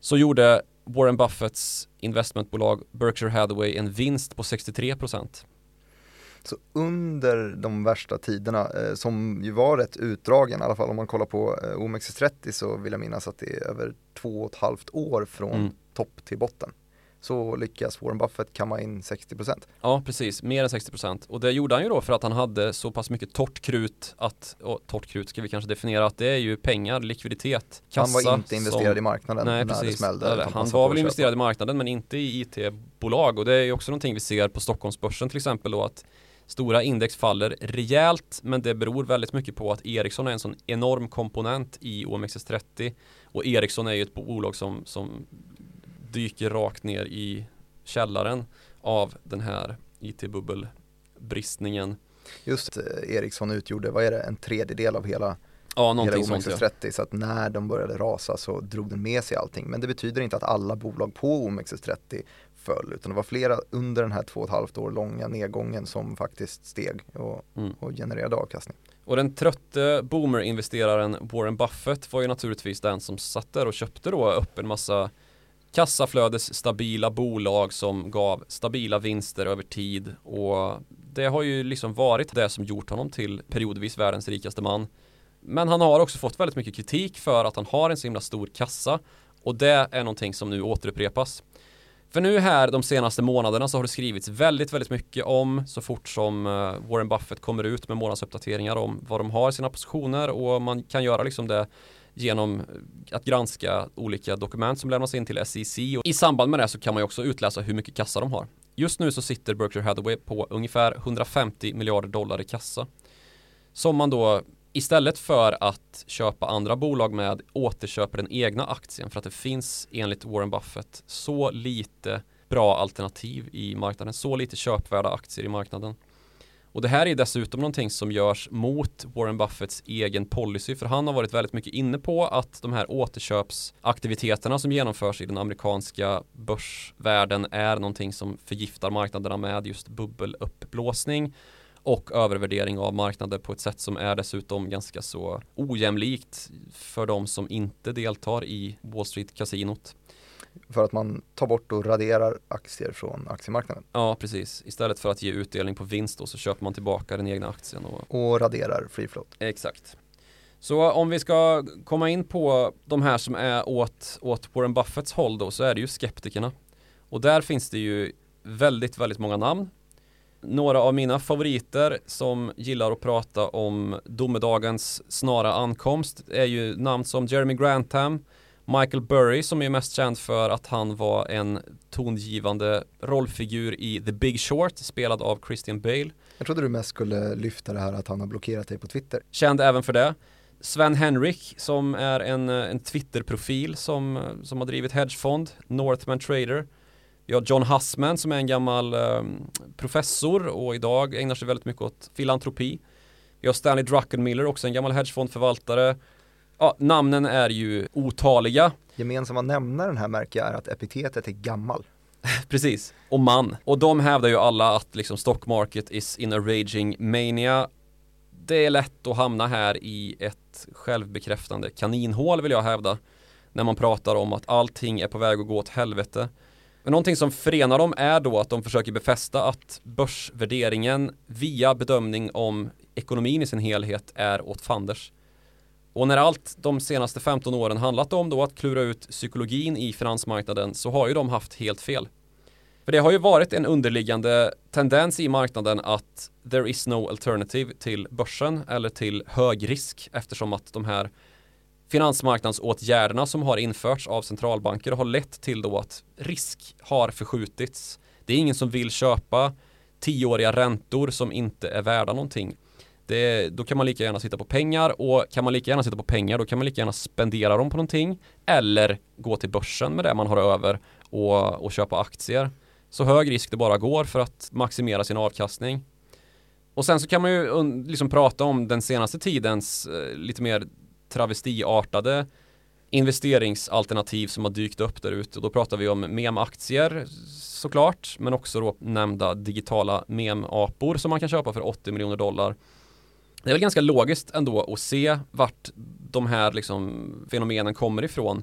så gjorde Warren Buffetts investmentbolag Berkshire Hathaway en vinst på 63%. Så under de värsta tiderna, eh, som ju var rätt utdragen, i alla fall om man kollar på eh, OMXS30 så vill jag minnas att det är över två och ett halvt år från mm. topp till botten. Så lyckas Warren Buffett kamma in 60%. Ja, precis. Mer än 60%. Och det gjorde han ju då för att han hade så pass mycket torrt krut att, och torrt krut ska vi kanske definiera att det är ju pengar, likviditet, kassa. Han var inte investerad som, i marknaden nej, när precis. det smällde. Han var väl investerad i marknaden men inte i IT-bolag och det är ju också någonting vi ser på Stockholmsbörsen till exempel då att Stora index faller rejält men det beror väldigt mycket på att Ericsson är en sån enorm komponent i OMXS30 och Ericsson är ju ett bolag som, som dyker rakt ner i källaren av den här IT-bubbelbristningen. Just eh, Ericsson utgjorde, vad är det, en tredjedel av hela Ja, någonting hela OMXS30 sånt, ja. så att när de började rasa så drog den med sig allting. Men det betyder inte att alla bolag på OMXS30 föll utan det var flera under den här två och ett halvt år långa nedgången som faktiskt steg och, mm. och genererade avkastning. Och den trötte boomer-investeraren Warren Buffett var ju naturligtvis den som satt där och köpte då upp en massa kassaflödes stabila bolag som gav stabila vinster över tid och det har ju liksom varit det som gjort honom till periodvis världens rikaste man. Men han har också fått väldigt mycket kritik för att han har en så himla stor kassa och det är någonting som nu återupprepas. För nu här de senaste månaderna så har det skrivits väldigt, väldigt mycket om så fort som eh, Warren Buffett kommer ut med månadsuppdateringar om vad de har i sina positioner och man kan göra liksom det genom eh, att granska olika dokument som lämnas in till SEC och i samband med det så kan man ju också utläsa hur mycket kassa de har. Just nu så sitter Berkshire Hathaway på ungefär 150 miljarder dollar i kassa som man då istället för att köpa andra bolag med återköper den egna aktien för att det finns enligt Warren Buffett så lite bra alternativ i marknaden, så lite köpvärda aktier i marknaden. Och det här är dessutom någonting som görs mot Warren Buffetts egen policy för han har varit väldigt mycket inne på att de här återköpsaktiviteterna som genomförs i den amerikanska börsvärlden är någonting som förgiftar marknaderna med just bubbeluppblåsning och övervärdering av marknader på ett sätt som är dessutom ganska så ojämlikt för de som inte deltar i Wall Street-kasinot. För att man tar bort och raderar aktier från aktiemarknaden. Ja, precis. Istället för att ge utdelning på vinst då, så köper man tillbaka den egna aktien. Och... Och raderar free float. Exakt. Så om vi ska komma in på de här som är åt, åt Warren Buffetts håll då så är det ju skeptikerna. Och där finns det ju väldigt, väldigt många namn. Några av mina favoriter som gillar att prata om domedagens snara ankomst är ju namn som Jeremy Grantham, Michael Burry som är mest känd för att han var en tongivande rollfigur i The Big Short spelad av Christian Bale. Jag trodde du mest skulle lyfta det här att han har blockerat dig på Twitter. Känd även för det. Sven Henrik som är en, en Twitter-profil som, som har drivit hedgefond, Northman Trader. Vi har John Hussman som är en gammal eh, professor och idag ägnar sig väldigt mycket åt filantropi. Vi har Stanley Druckenmiller, också en gammal hedgefondförvaltare. Ja, namnen är ju otaliga. Gemensamma nämnaren här märker jag är att epitetet är gammal. Precis, och man. Och de hävdar ju alla att liksom stock market is in a raging mania. Det är lätt att hamna här i ett självbekräftande kaninhål vill jag hävda. När man pratar om att allting är på väg att gå åt helvete. Men någonting som förenar dem är då att de försöker befästa att börsvärderingen via bedömning om ekonomin i sin helhet är åt fanders. Och när allt de senaste 15 åren handlat om då att klura ut psykologin i finansmarknaden så har ju de haft helt fel. För det har ju varit en underliggande tendens i marknaden att there is no alternative till börsen eller till hög risk eftersom att de här finansmarknadsåtgärderna som har införts av centralbanker har lett till då att risk har förskjutits. Det är ingen som vill köpa tioåriga räntor som inte är värda någonting. Det, då kan man lika gärna sitta på pengar och kan man lika gärna sitta på pengar då kan man lika gärna spendera dem på någonting eller gå till börsen med det man har över och, och köpa aktier. Så hög risk det bara går för att maximera sin avkastning. Och sen så kan man ju liksom prata om den senaste tidens eh, lite mer travestiartade investeringsalternativ som har dykt upp där ute. Då pratar vi om mem-aktier såklart, men också då nämnda digitala mem-apor som man kan köpa för 80 miljoner dollar. Det är väl ganska logiskt ändå att se vart de här liksom fenomenen kommer ifrån.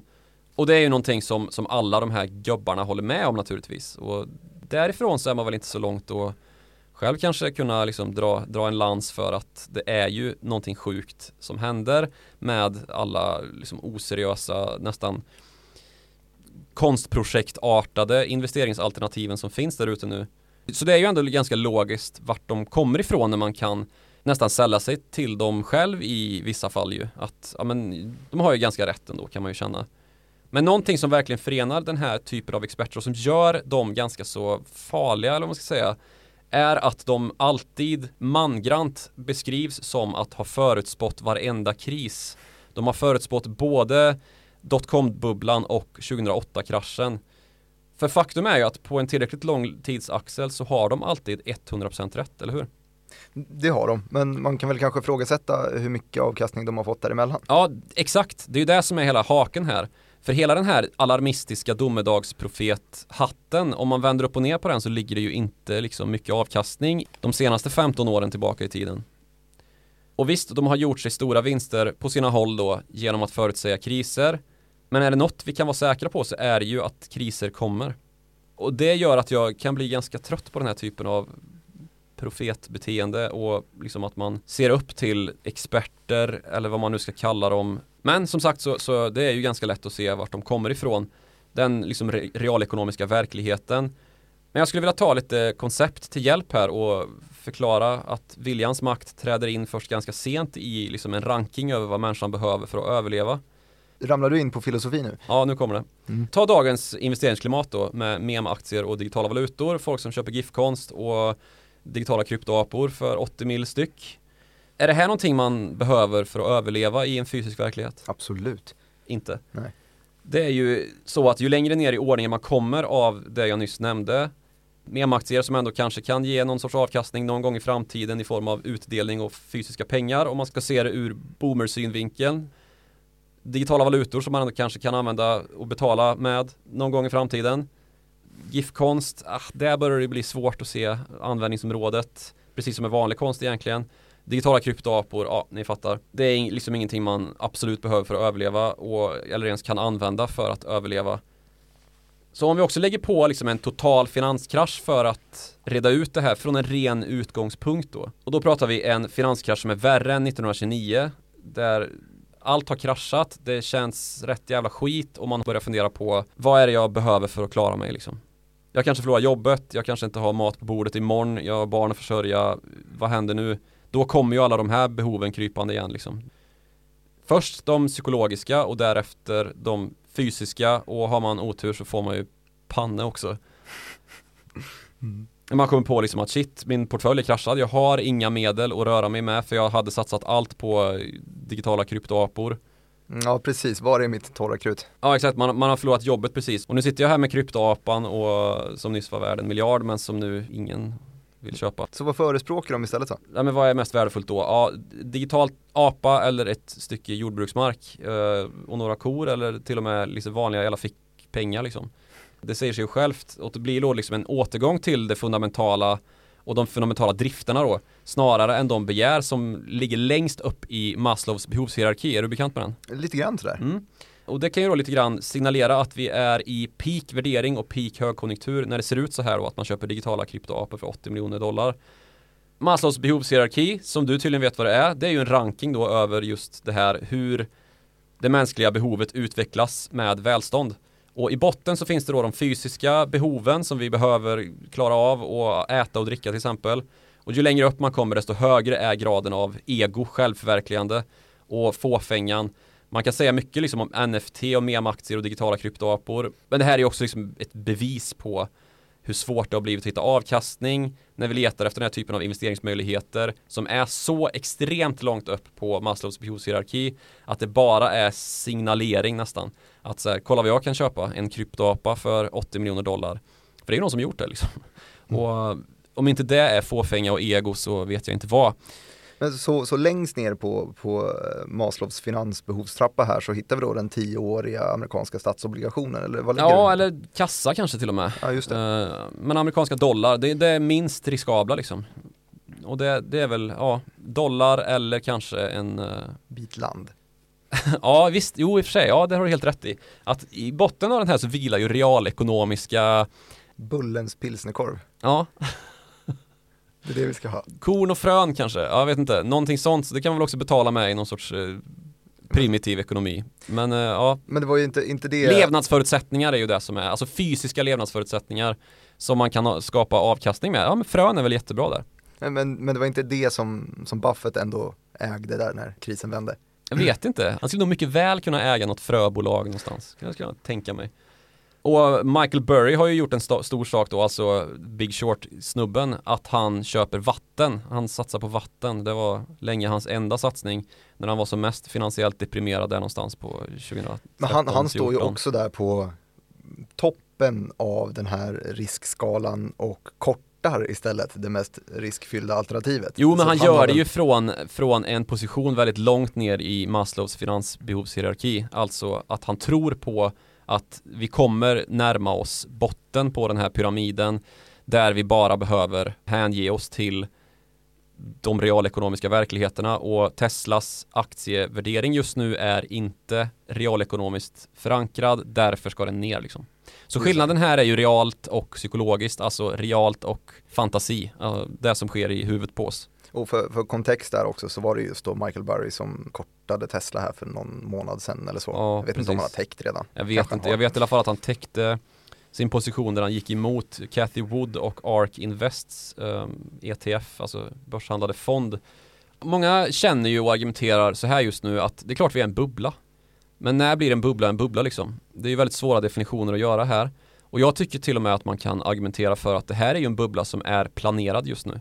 Och det är ju någonting som, som alla de här gubbarna håller med om naturligtvis. Och därifrån så är man väl inte så långt att själv kanske kunna liksom dra, dra en lans för att det är ju någonting sjukt som händer med alla liksom oseriösa, nästan konstprojektartade investeringsalternativen som finns där ute nu. Så det är ju ändå ganska logiskt vart de kommer ifrån när man kan nästan sälla sig till dem själv i vissa fall ju. Att, ja men, de har ju ganska rätt ändå kan man ju känna. Men någonting som verkligen förenar den här typen av experter och som gör dem ganska så farliga, eller vad man ska säga, är att de alltid mangrant beskrivs som att ha förutspått varenda kris. De har förutspått både dotcom-bubblan och 2008-kraschen. För faktum är ju att på en tillräckligt lång tidsaxel så har de alltid 100% rätt, eller hur? Det har de, men man kan väl kanske ifrågasätta hur mycket avkastning de har fått däremellan. Ja, exakt. Det är ju det som är hela haken här. För hela den här alarmistiska domedagsprofethatten, om man vänder upp och ner på den så ligger det ju inte liksom mycket avkastning de senaste 15 åren tillbaka i tiden. Och visst, de har gjort sig stora vinster på sina håll då genom att förutsäga kriser. Men är det något vi kan vara säkra på så är det ju att kriser kommer. Och det gör att jag kan bli ganska trött på den här typen av profetbeteende och liksom att man ser upp till experter eller vad man nu ska kalla dem. Men som sagt så, så det är ju ganska lätt att se vart de kommer ifrån. Den liksom re realekonomiska verkligheten. Men jag skulle vilja ta lite koncept till hjälp här och förklara att viljans makt träder in först ganska sent i liksom en ranking över vad människan behöver för att överleva. Ramlar du in på filosofi nu? Ja, nu kommer det. Mm. Ta dagens investeringsklimat då med mem-aktier och digitala valutor, folk som köper GIF-konst och digitala kryptoapor för 80 mil styck. Är det här någonting man behöver för att överleva i en fysisk verklighet? Absolut. Inte. Nej. Det är ju så att ju längre ner i ordningen man kommer av det jag nyss nämnde Memaktier som ändå kanske kan ge någon sorts avkastning någon gång i framtiden i form av utdelning och fysiska pengar om man ska se det ur boomersynvinkeln Digitala valutor som man ändå kanske kan använda och betala med någon gång i framtiden GIF-konst, ah, där börjar det bli svårt att se användningsområdet. precis som med vanlig konst egentligen. Digitala kryptoapor, ja ni fattar. Det är liksom ingenting man absolut behöver för att överleva och, eller ens kan använda för att överleva. Så om vi också lägger på liksom en total finanskrasch för att reda ut det här från en ren utgångspunkt då. Och då pratar vi en finanskrasch som är värre än 1929 där allt har kraschat, det känns rätt jävla skit och man börjar fundera på vad är det jag behöver för att klara mig liksom. Jag kanske förlorar jobbet, jag kanske inte har mat på bordet imorgon, jag har barn att försörja, vad händer nu? Då kommer ju alla de här behoven krypande igen liksom. Först de psykologiska och därefter de fysiska och har man otur så får man ju panne också. Mm. Man kommer på liksom att shit, min portfölj är kraschad, jag har inga medel att röra mig med för jag hade satsat allt på digitala kryptoapor. Ja precis, var är mitt torra krut? Ja exakt, man, man har förlorat jobbet precis. Och nu sitter jag här med kryptoapan och som nyss var värd en miljard men som nu ingen vill köpa. Så vad förespråkar de istället då? Ja men vad är mest värdefullt då? Ja, digitalt apa eller ett stycke jordbruksmark eh, och några kor eller till och med liksom vanliga jävla fickpengar liksom. Det säger sig ju självt och det blir då liksom en återgång till det fundamentala och de fundamentala drifterna då snarare än de begär som ligger längst upp i Maslows behovshierarki. Är du bekant med den? Lite grann sådär. Mm. Och det kan ju då lite grann signalera att vi är i peak värdering och peak högkonjunktur när det ser ut så här och att man köper digitala kryptoapor för 80 miljoner dollar. Maslows behovshierarki, som du tydligen vet vad det är, det är ju en ranking då över just det här hur det mänskliga behovet utvecklas med välstånd. Och i botten så finns det då de fysiska behoven som vi behöver klara av och äta och dricka till exempel. Och ju längre upp man kommer desto högre är graden av ego, självförverkligande och fåfängan. Man kan säga mycket liksom om NFT och memaktier och digitala kryptoapor. Men det här är också liksom ett bevis på hur svårt det har blivit att hitta avkastning när vi letar efter den här typen av investeringsmöjligheter som är så extremt långt upp på Maslows behovshierarki att det bara är signalering nästan. Att så här, kolla vad jag kan köpa, en kryptoapa för 80 miljoner dollar. För det är ju någon som gjort det liksom. Mm. Och om inte det är fåfänga och ego så vet jag inte vad. Men så, så längst ner på, på eh, Maslows finansbehovstrappa här så hittar vi då den tioåriga amerikanska statsobligationen eller vad ligger Ja, det? eller kassa kanske till och med. Ja, just det. Eh, men amerikanska dollar, det, det är minst riskabla liksom. Och det, det, är väl, ja, dollar eller kanske en. Bit land. ja visst, jo i och för sig, ja det har du helt rätt i. Att i botten av den här så vilar ju realekonomiska Bullens pilsnerkorv. Ja. Det är det vi ska ha. Korn och frön kanske, ja, jag vet inte. Någonting sånt, det kan man väl också betala med i någon sorts eh, primitiv ekonomi. Men eh, ja. Men det var ju inte, inte det. Levnadsförutsättningar är ju det som är, alltså fysiska levnadsförutsättningar som man kan skapa avkastning med. Ja men frön är väl jättebra där. Men, men det var inte det som, som Buffett ändå ägde där när krisen vände? Jag vet inte, han skulle nog mycket väl kunna äga något fröbolag någonstans, kan jag tänka mig. Och Michael Burry har ju gjort en st stor sak då, alltså Big Short-snubben, att han köper vatten. Han satsar på vatten. Det var länge hans enda satsning när han var som mest finansiellt deprimerad där någonstans på 2013 Men han, han står ju också där på toppen av den här riskskalan och kortar istället det mest riskfyllda alternativet. Jo men han, han gör det ju från, från en position väldigt långt ner i Maslows finansbehovshierarki. Alltså att han tror på att vi kommer närma oss botten på den här pyramiden där vi bara behöver hänge oss till de realekonomiska verkligheterna och Teslas aktievärdering just nu är inte realekonomiskt förankrad, därför ska den ner liksom. Så skillnaden här är ju realt och psykologiskt, alltså realt och fantasi, det som sker i huvudet på oss. Och för, för kontext där också så var det just då Michael Burry som kortade Tesla här för någon månad sedan eller så. Ja, jag vet precis. inte om han har täckt redan. Jag vet Kanske inte, jag vet i alla fall att han täckte sin position där han gick emot Cathy Wood och ARK Invests ehm, um, ETF, alltså börshandlade fond. Många känner ju och argumenterar så här just nu att det är klart vi är en bubbla. Men när blir en bubbla en bubbla liksom? Det är ju väldigt svåra definitioner att göra här. Och jag tycker till och med att man kan argumentera för att det här är ju en bubbla som är planerad just nu.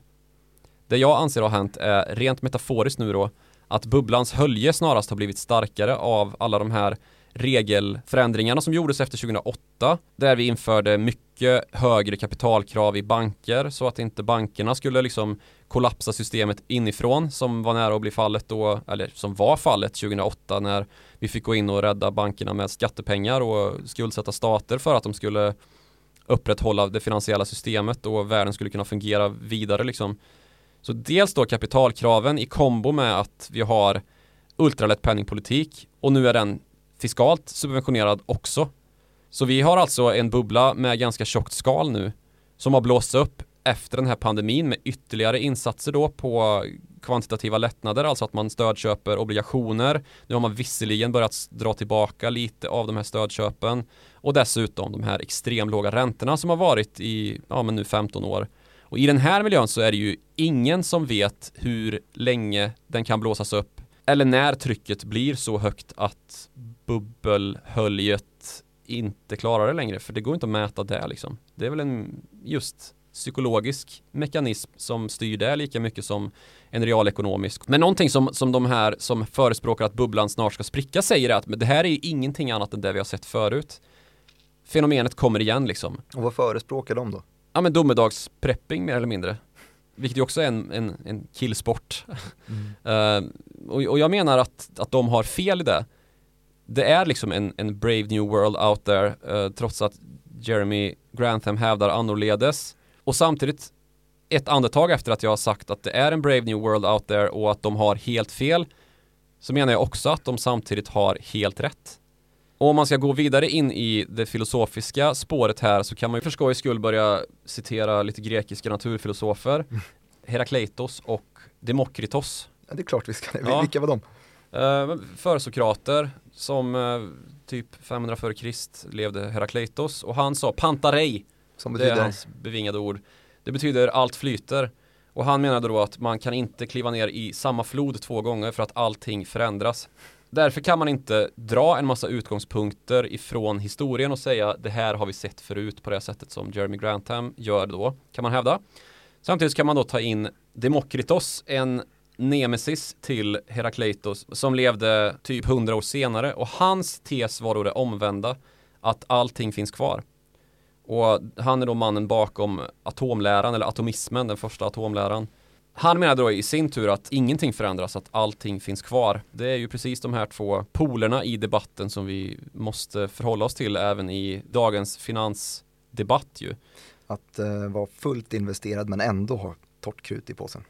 Det jag anser har hänt är rent metaforiskt nu då att bubblans hölje snarast har blivit starkare av alla de här regelförändringarna som gjordes efter 2008 där vi införde mycket högre kapitalkrav i banker så att inte bankerna skulle liksom kollapsa systemet inifrån som var nära att bli fallet då, eller som var fallet 2008 när vi fick gå in och rädda bankerna med skattepengar och skuldsätta stater för att de skulle upprätthålla det finansiella systemet och världen skulle kunna fungera vidare liksom. Så dels då kapitalkraven i kombo med att vi har ultralätt penningpolitik och nu är den fiskalt subventionerad också. Så vi har alltså en bubbla med ganska tjockt skal nu som har blåst upp efter den här pandemin med ytterligare insatser då på kvantitativa lättnader, alltså att man stödköper obligationer. Nu har man visserligen börjat dra tillbaka lite av de här stödköpen och dessutom de här extremlåga räntorna som har varit i, ja men nu 15 år. Och i den här miljön så är det ju ingen som vet hur länge den kan blåsas upp eller när trycket blir så högt att bubbelhöljet inte klarar det längre för det går inte att mäta det liksom. Det är väl en just psykologisk mekanism som styr det lika mycket som en realekonomisk. Men någonting som, som de här som förespråkar att bubblan snart ska spricka säger att det här är ingenting annat än det vi har sett förut. Fenomenet kommer igen liksom. Och vad förespråkar de då? Ja men domedagsprepping mer eller mindre. Vilket ju också är en, en, en killsport. Mm. uh, och, och, jag menar att, att de har fel i det. Det är liksom en, en brave new world out there uh, trots att Jeremy Grantham hävdar annorledes. Och samtidigt ett andetag efter att jag har sagt att det är en brave new world out there och att de har helt fel så menar jag också att de samtidigt har helt rätt. Och om man ska gå vidare in i det filosofiska spåret här så kan man ju för skojs skull börja citera lite grekiska naturfilosofer Herakleitos och Demokritos. Ja, det är klart vi ska det. Ja. Vilka var de? Uh, Försokrater som uh, typ 500 f.Kr. levde Herakleitos och han sa pantarei. Som betyder? Det är hans bevingade ord. Det betyder allt flyter. Och han menade då att man kan inte kliva ner i samma flod två gånger för att allting förändras. Därför kan man inte dra en massa utgångspunkter ifrån historien och säga det här har vi sett förut på det sättet som Jeremy Grantham gör då, kan man hävda. Samtidigt kan man då ta in Demokritos, en nemesis till Herakleitos som levde typ hundra år senare och hans tes var då det omvända, att allting finns kvar. Och han är då mannen bakom atomläran eller atomismen, den första atomläran. Han menade då i sin tur att ingenting förändras, att allting finns kvar. Det är ju precis de här två polerna i debatten som vi måste förhålla oss till även i dagens finansdebatt ju. Att uh, vara fullt investerad men ändå ha torrt krut i påsen.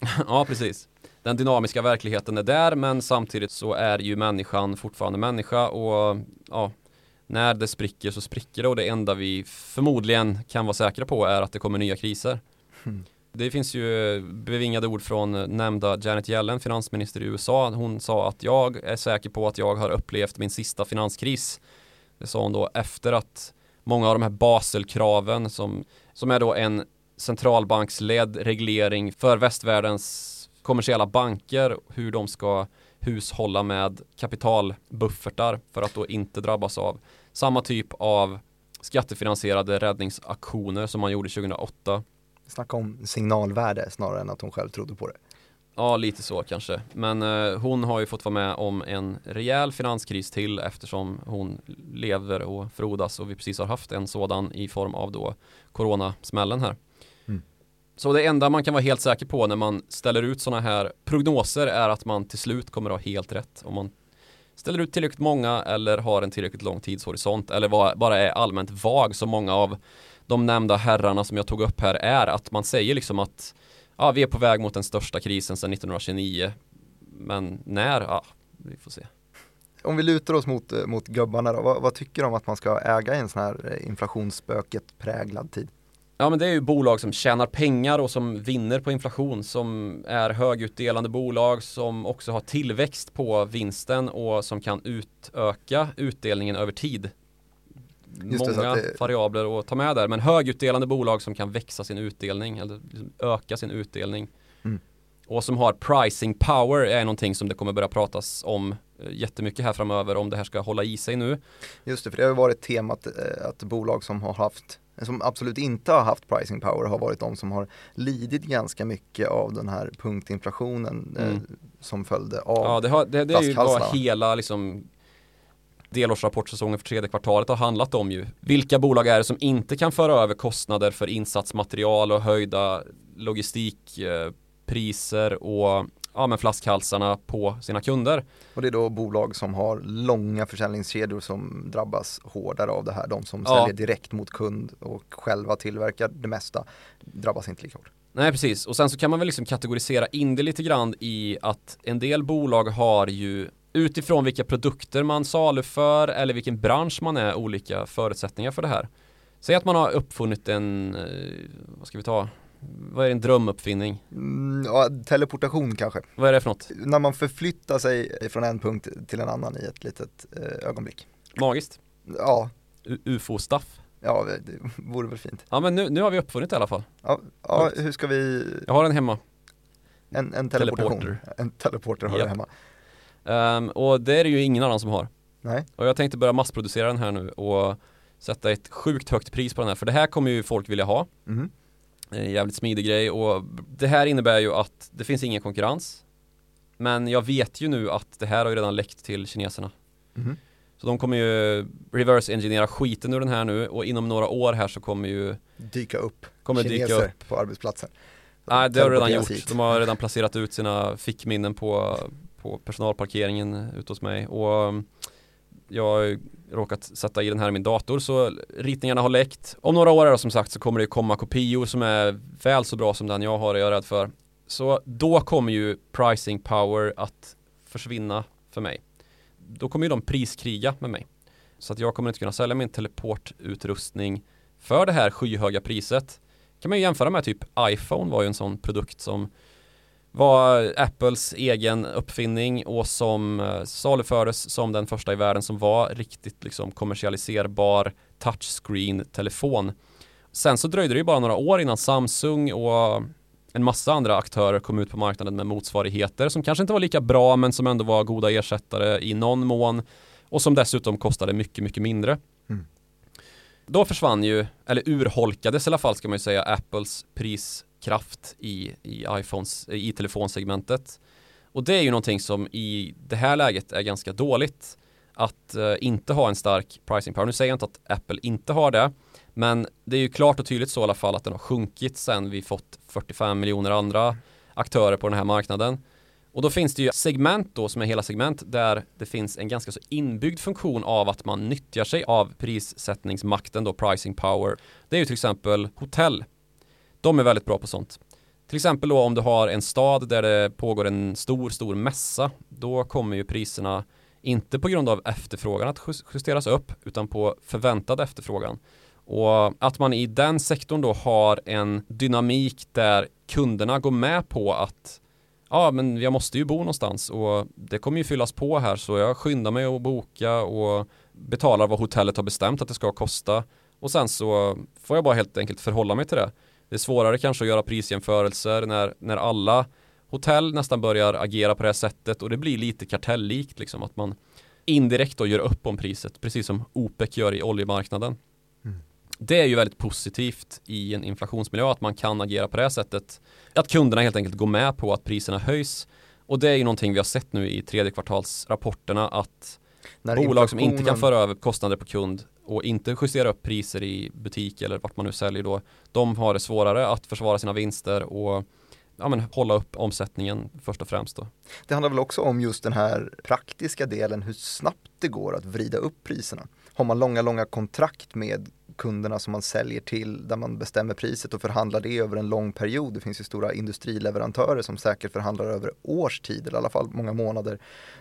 ja, precis. Den dynamiska verkligheten är där men samtidigt så är ju människan fortfarande människa och ja, när det spricker så spricker det och det enda vi förmodligen kan vara säkra på är att det kommer nya kriser. Mm. Det finns ju bevingade ord från nämnda Janet Yellen, finansminister i USA. Hon sa att jag är säker på att jag har upplevt min sista finanskris. Det sa hon då efter att många av de här Baselkraven som, som är då en centralbanksledd reglering för västvärldens kommersiella banker, hur de ska hushålla med kapitalbuffertar för att då inte drabbas av samma typ av skattefinansierade räddningsaktioner som man gjorde 2008. Snacka om signalvärde snarare än att hon själv trodde på det. Ja, lite så kanske. Men eh, hon har ju fått vara med om en rejäl finanskris till eftersom hon lever och frodas och vi precis har haft en sådan i form av då coronasmällen här. Så det enda man kan vara helt säker på när man ställer ut sådana här prognoser är att man till slut kommer att ha helt rätt. Om man ställer ut tillräckligt många eller har en tillräckligt lång tidshorisont eller bara är allmänt vag som många av de nämnda herrarna som jag tog upp här är att man säger liksom att ja, vi är på väg mot den största krisen sedan 1929 men när? Ja, vi får se. Om vi lutar oss mot, eh, mot gubbarna då, vad, vad tycker de att man ska äga i en sån här eh, inflationsspöket präglad tid? Ja men det är ju bolag som tjänar pengar och som vinner på inflation som är högutdelande bolag som också har tillväxt på vinsten och som kan utöka utdelningen över tid. Just Många det, variabler att ta med där men högutdelande bolag som kan växa sin utdelning eller liksom öka sin utdelning. Mm. Och som har pricing power är någonting som det kommer börja pratas om eh, jättemycket här framöver om det här ska hålla i sig nu. Just det, för det har varit temat eh, att bolag som har haft som absolut inte har haft pricing power har varit de som har lidit ganska mycket av den här punktinflationen eh, mm. eh, som följde av Ja, det, har, det, det är ju vad hela liksom delårsrapportsäsongen för tredje kvartalet har handlat om ju. Vilka bolag är det som inte kan föra över kostnader för insatsmaterial och höjda logistikpriser eh, och ja, men flaskhalsarna på sina kunder. Och det är då bolag som har långa försäljningskedjor som drabbas hårdare av det här. De som ja. säljer direkt mot kund och själva tillverkar det mesta drabbas inte lika hårt. Nej precis, och sen så kan man väl liksom kategorisera in det lite grann i att en del bolag har ju utifrån vilka produkter man saluför eller vilken bransch man är olika förutsättningar för det här. Säg att man har uppfunnit en, eh, vad ska vi ta, vad är en drömuppfinning? Mm, ja, teleportation kanske. Vad är det för något? När man förflyttar sig från en punkt till en annan i ett litet eh, ögonblick. Magiskt? Ja, U- UFO-stuff? ja det vore väl fint. Ja men nu, nu har vi uppfunnit det i alla fall. Ja, ja hur ska vi, Jag har den hemma. en, en teleportation, Teleporter. en teleporter har Japp. jag hemma. Ehm, och det är det ju ingen annan som har. Nej, Och jag tänkte börja massproducera den här nu och sätta ett sjukt högt pris på den här. För det här kommer ju folk vilja ha. En jävligt smidig grej och det här innebär ju att det finns ingen konkurrens. Men jag vet ju nu att det här har ju redan läckt till kineserna. mhm. Så de kommer ju reverse engineera skiten ur den här nu och inom några år här så kommer ju dyka upp Kommer dyka kineser upp. på arbetsplatsen. Nej det har de redan gjort. hit. De har redan placerat ut sina fickminnen på, på personalparkeringen ute hos mig och jag har råkat sätta i den här i min dator så ritningarna har läckt. Om några år då, som sagt så kommer det komma kopior som är väl så bra som den jag har är jag rädd för. Så då kommer ju pricing power att försvinna för mig. Då kommer ju de priskriga med mig. Så att jag kommer inte kunna sälja min teleportutrustning för det här skyhöga priset. Kan man ju jämföra med typ iPhone var ju en sån produkt som var Apples egen uppfinning och som eh, salufördes som den första i världen som var riktigt liksom kommersialiserbar touchscreen-telefon. Sen så dröjde det ju bara några år innan Samsung och en massa andra aktörer kom ut på marknaden med motsvarigheter som kanske inte var lika bra men som ändå var goda ersättare i någon mån och som dessutom kostade mycket, mycket mindre. Mm. Då försvann ju, eller urholkades i alla fall ska man ju säga, Apples kraft i, i iPhones, i telefonsegmentet. Och det är ju någonting som i det här läget är ganska dåligt att eh, inte ha en stark pricing power. Nu säger jag inte att Apple inte har det, men det är ju klart och tydligt så i alla fall att den har sjunkit sen vi fått 45 miljoner andra aktörer på den här marknaden. Och då finns det ju segment då som är hela segment där det finns en ganska så inbyggd funktion av att man nyttjar sig av prissättningsmakten då, pricing power. Det är ju till exempel hotell. De är väldigt bra på sånt. Till exempel då om du har en stad där det pågår en stor, stor mässa, då kommer ju priserna inte på grund av efterfrågan att justeras upp, utan på förväntad efterfrågan. Och att man i den sektorn då har en dynamik där kunderna går med på att ja men jag måste ju bo någonstans och det kommer ju fyllas på här så jag skyndar mig att boka och betalar vad hotellet har bestämt att det ska kosta och sen så får jag bara helt enkelt förhålla mig till det. Det är svårare kanske att göra prisjämförelser när, när alla hotell nästan börjar agera på det här sättet och det blir lite kartelllikt liksom att man indirekt då gör upp om priset precis som OPEC gör i oljemarknaden. Mm. Det är ju väldigt positivt i en inflationsmiljö att man kan agera på det här sättet. Att kunderna helt enkelt går med på att priserna höjs. Och det är ju någonting vi har sett nu i tredje kvartalsrapporterna att bolag som inte kan föra över kostnader på kund och inte justera upp priser i butik eller vart man nu säljer då, de har det svårare att försvara sina vinster och ja, men, hålla upp omsättningen först och främst då. Det handlar väl också om just den här praktiska delen, hur snabbt det går att vrida upp priserna. Har man långa, långa kontrakt med kunderna som man säljer till, där man bestämmer priset och förhandlar det över en lång period. Det finns ju stora industrileverantörer som säkert förhandlar över års tid, eller i alla fall många månader.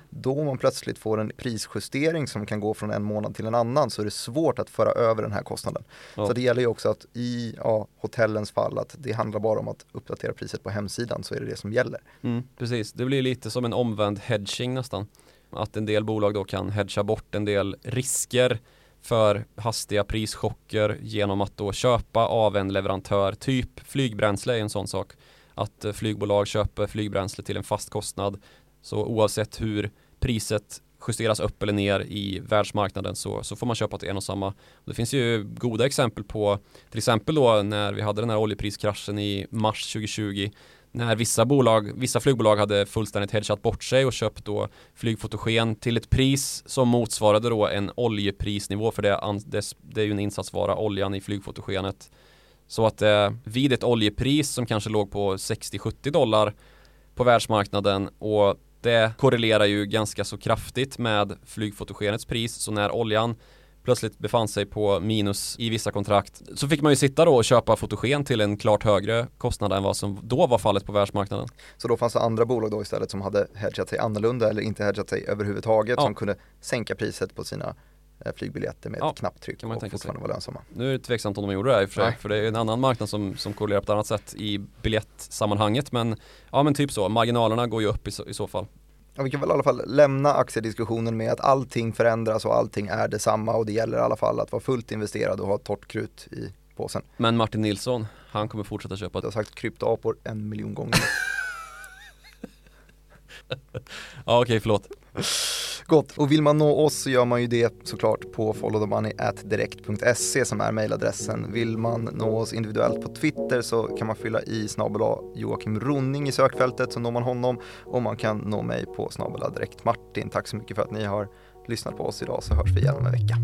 Då man plötsligt får en prisjustering som kan gå från en månad till en annan så är det svårt att föra över den här kostnaden. Ja. Så det gäller ju också att i ja, hotellens fall att det handlar bara om att uppdatera priset på hemsidan så är det det som gäller. Mm, precis, det blir lite som en omvänd hedging nästan. Att en del bolag då kan hedga bort en del risker för hastiga prischocker genom att då köpa av en leverantör, typ flygbränsle är en sån sak. Att eh, flygbolag köper flygbränsle till en fast kostnad. Så oavsett hur priset justeras upp eller ner i världsmarknaden så, så får man köpa till en och samma. Det finns ju goda exempel på, till exempel då när vi hade den här oljepriskraschen i mars 2020 när vissa bolag, vissa flygbolag hade fullständigt hedgat bort sig och köpt då flygfotogen till ett pris som motsvarade då en oljeprisnivå för det, är det är ju en insatsvara, oljan i flygfotogenet. Så att eh, vid ett oljepris som kanske låg på 60-70 dollar på världsmarknaden och det korrelerar ju ganska så kraftigt med flygfotogenets pris så när oljan plötsligt befann sig på minus i vissa kontrakt så fick man ju sitta då och köpa fotogen till en klart högre kostnad än vad som då var fallet på världsmarknaden. Så då fanns det andra bolag då istället som hade hedgat sig annorlunda eller inte hedgat sig överhuvudtaget Ja. som kunde sänka priset på sina eh, flygbiljetter med Ja, ett knapptryck kan man och fortfarande vara lönsamma. Nu är det tveksamt om de gjorde det här i och för sig, för det är en annan marknad som, som korrelerar på ett annat sätt i biljettsammanhanget men ja men typ så, marginalerna går ju upp i så, i så fall. Ja, vi kan väl i alla fall lämna aktiediskussionen med att allting förändras och allting är detsamma och det gäller i alla fall att vara fullt investerad och ha torrt krut i påsen. Men Martin Nilsson, han kommer fortsätta köpa Jag har sagt kryptoapor en miljon gånger. Ja okej, förlåt. Gott, och vill man nå oss så gör man ju det såklart på followthemoney.direkt.se som är mejladressen. Vill man nå oss individuellt på Twitter så kan man fylla i snabel Joakim Ronning i sökfältet så når man honom och man kan nå mig på snabel direkt Martin. Tack så mycket för att ni har lyssnat på oss idag så hörs vi igen om en vecka.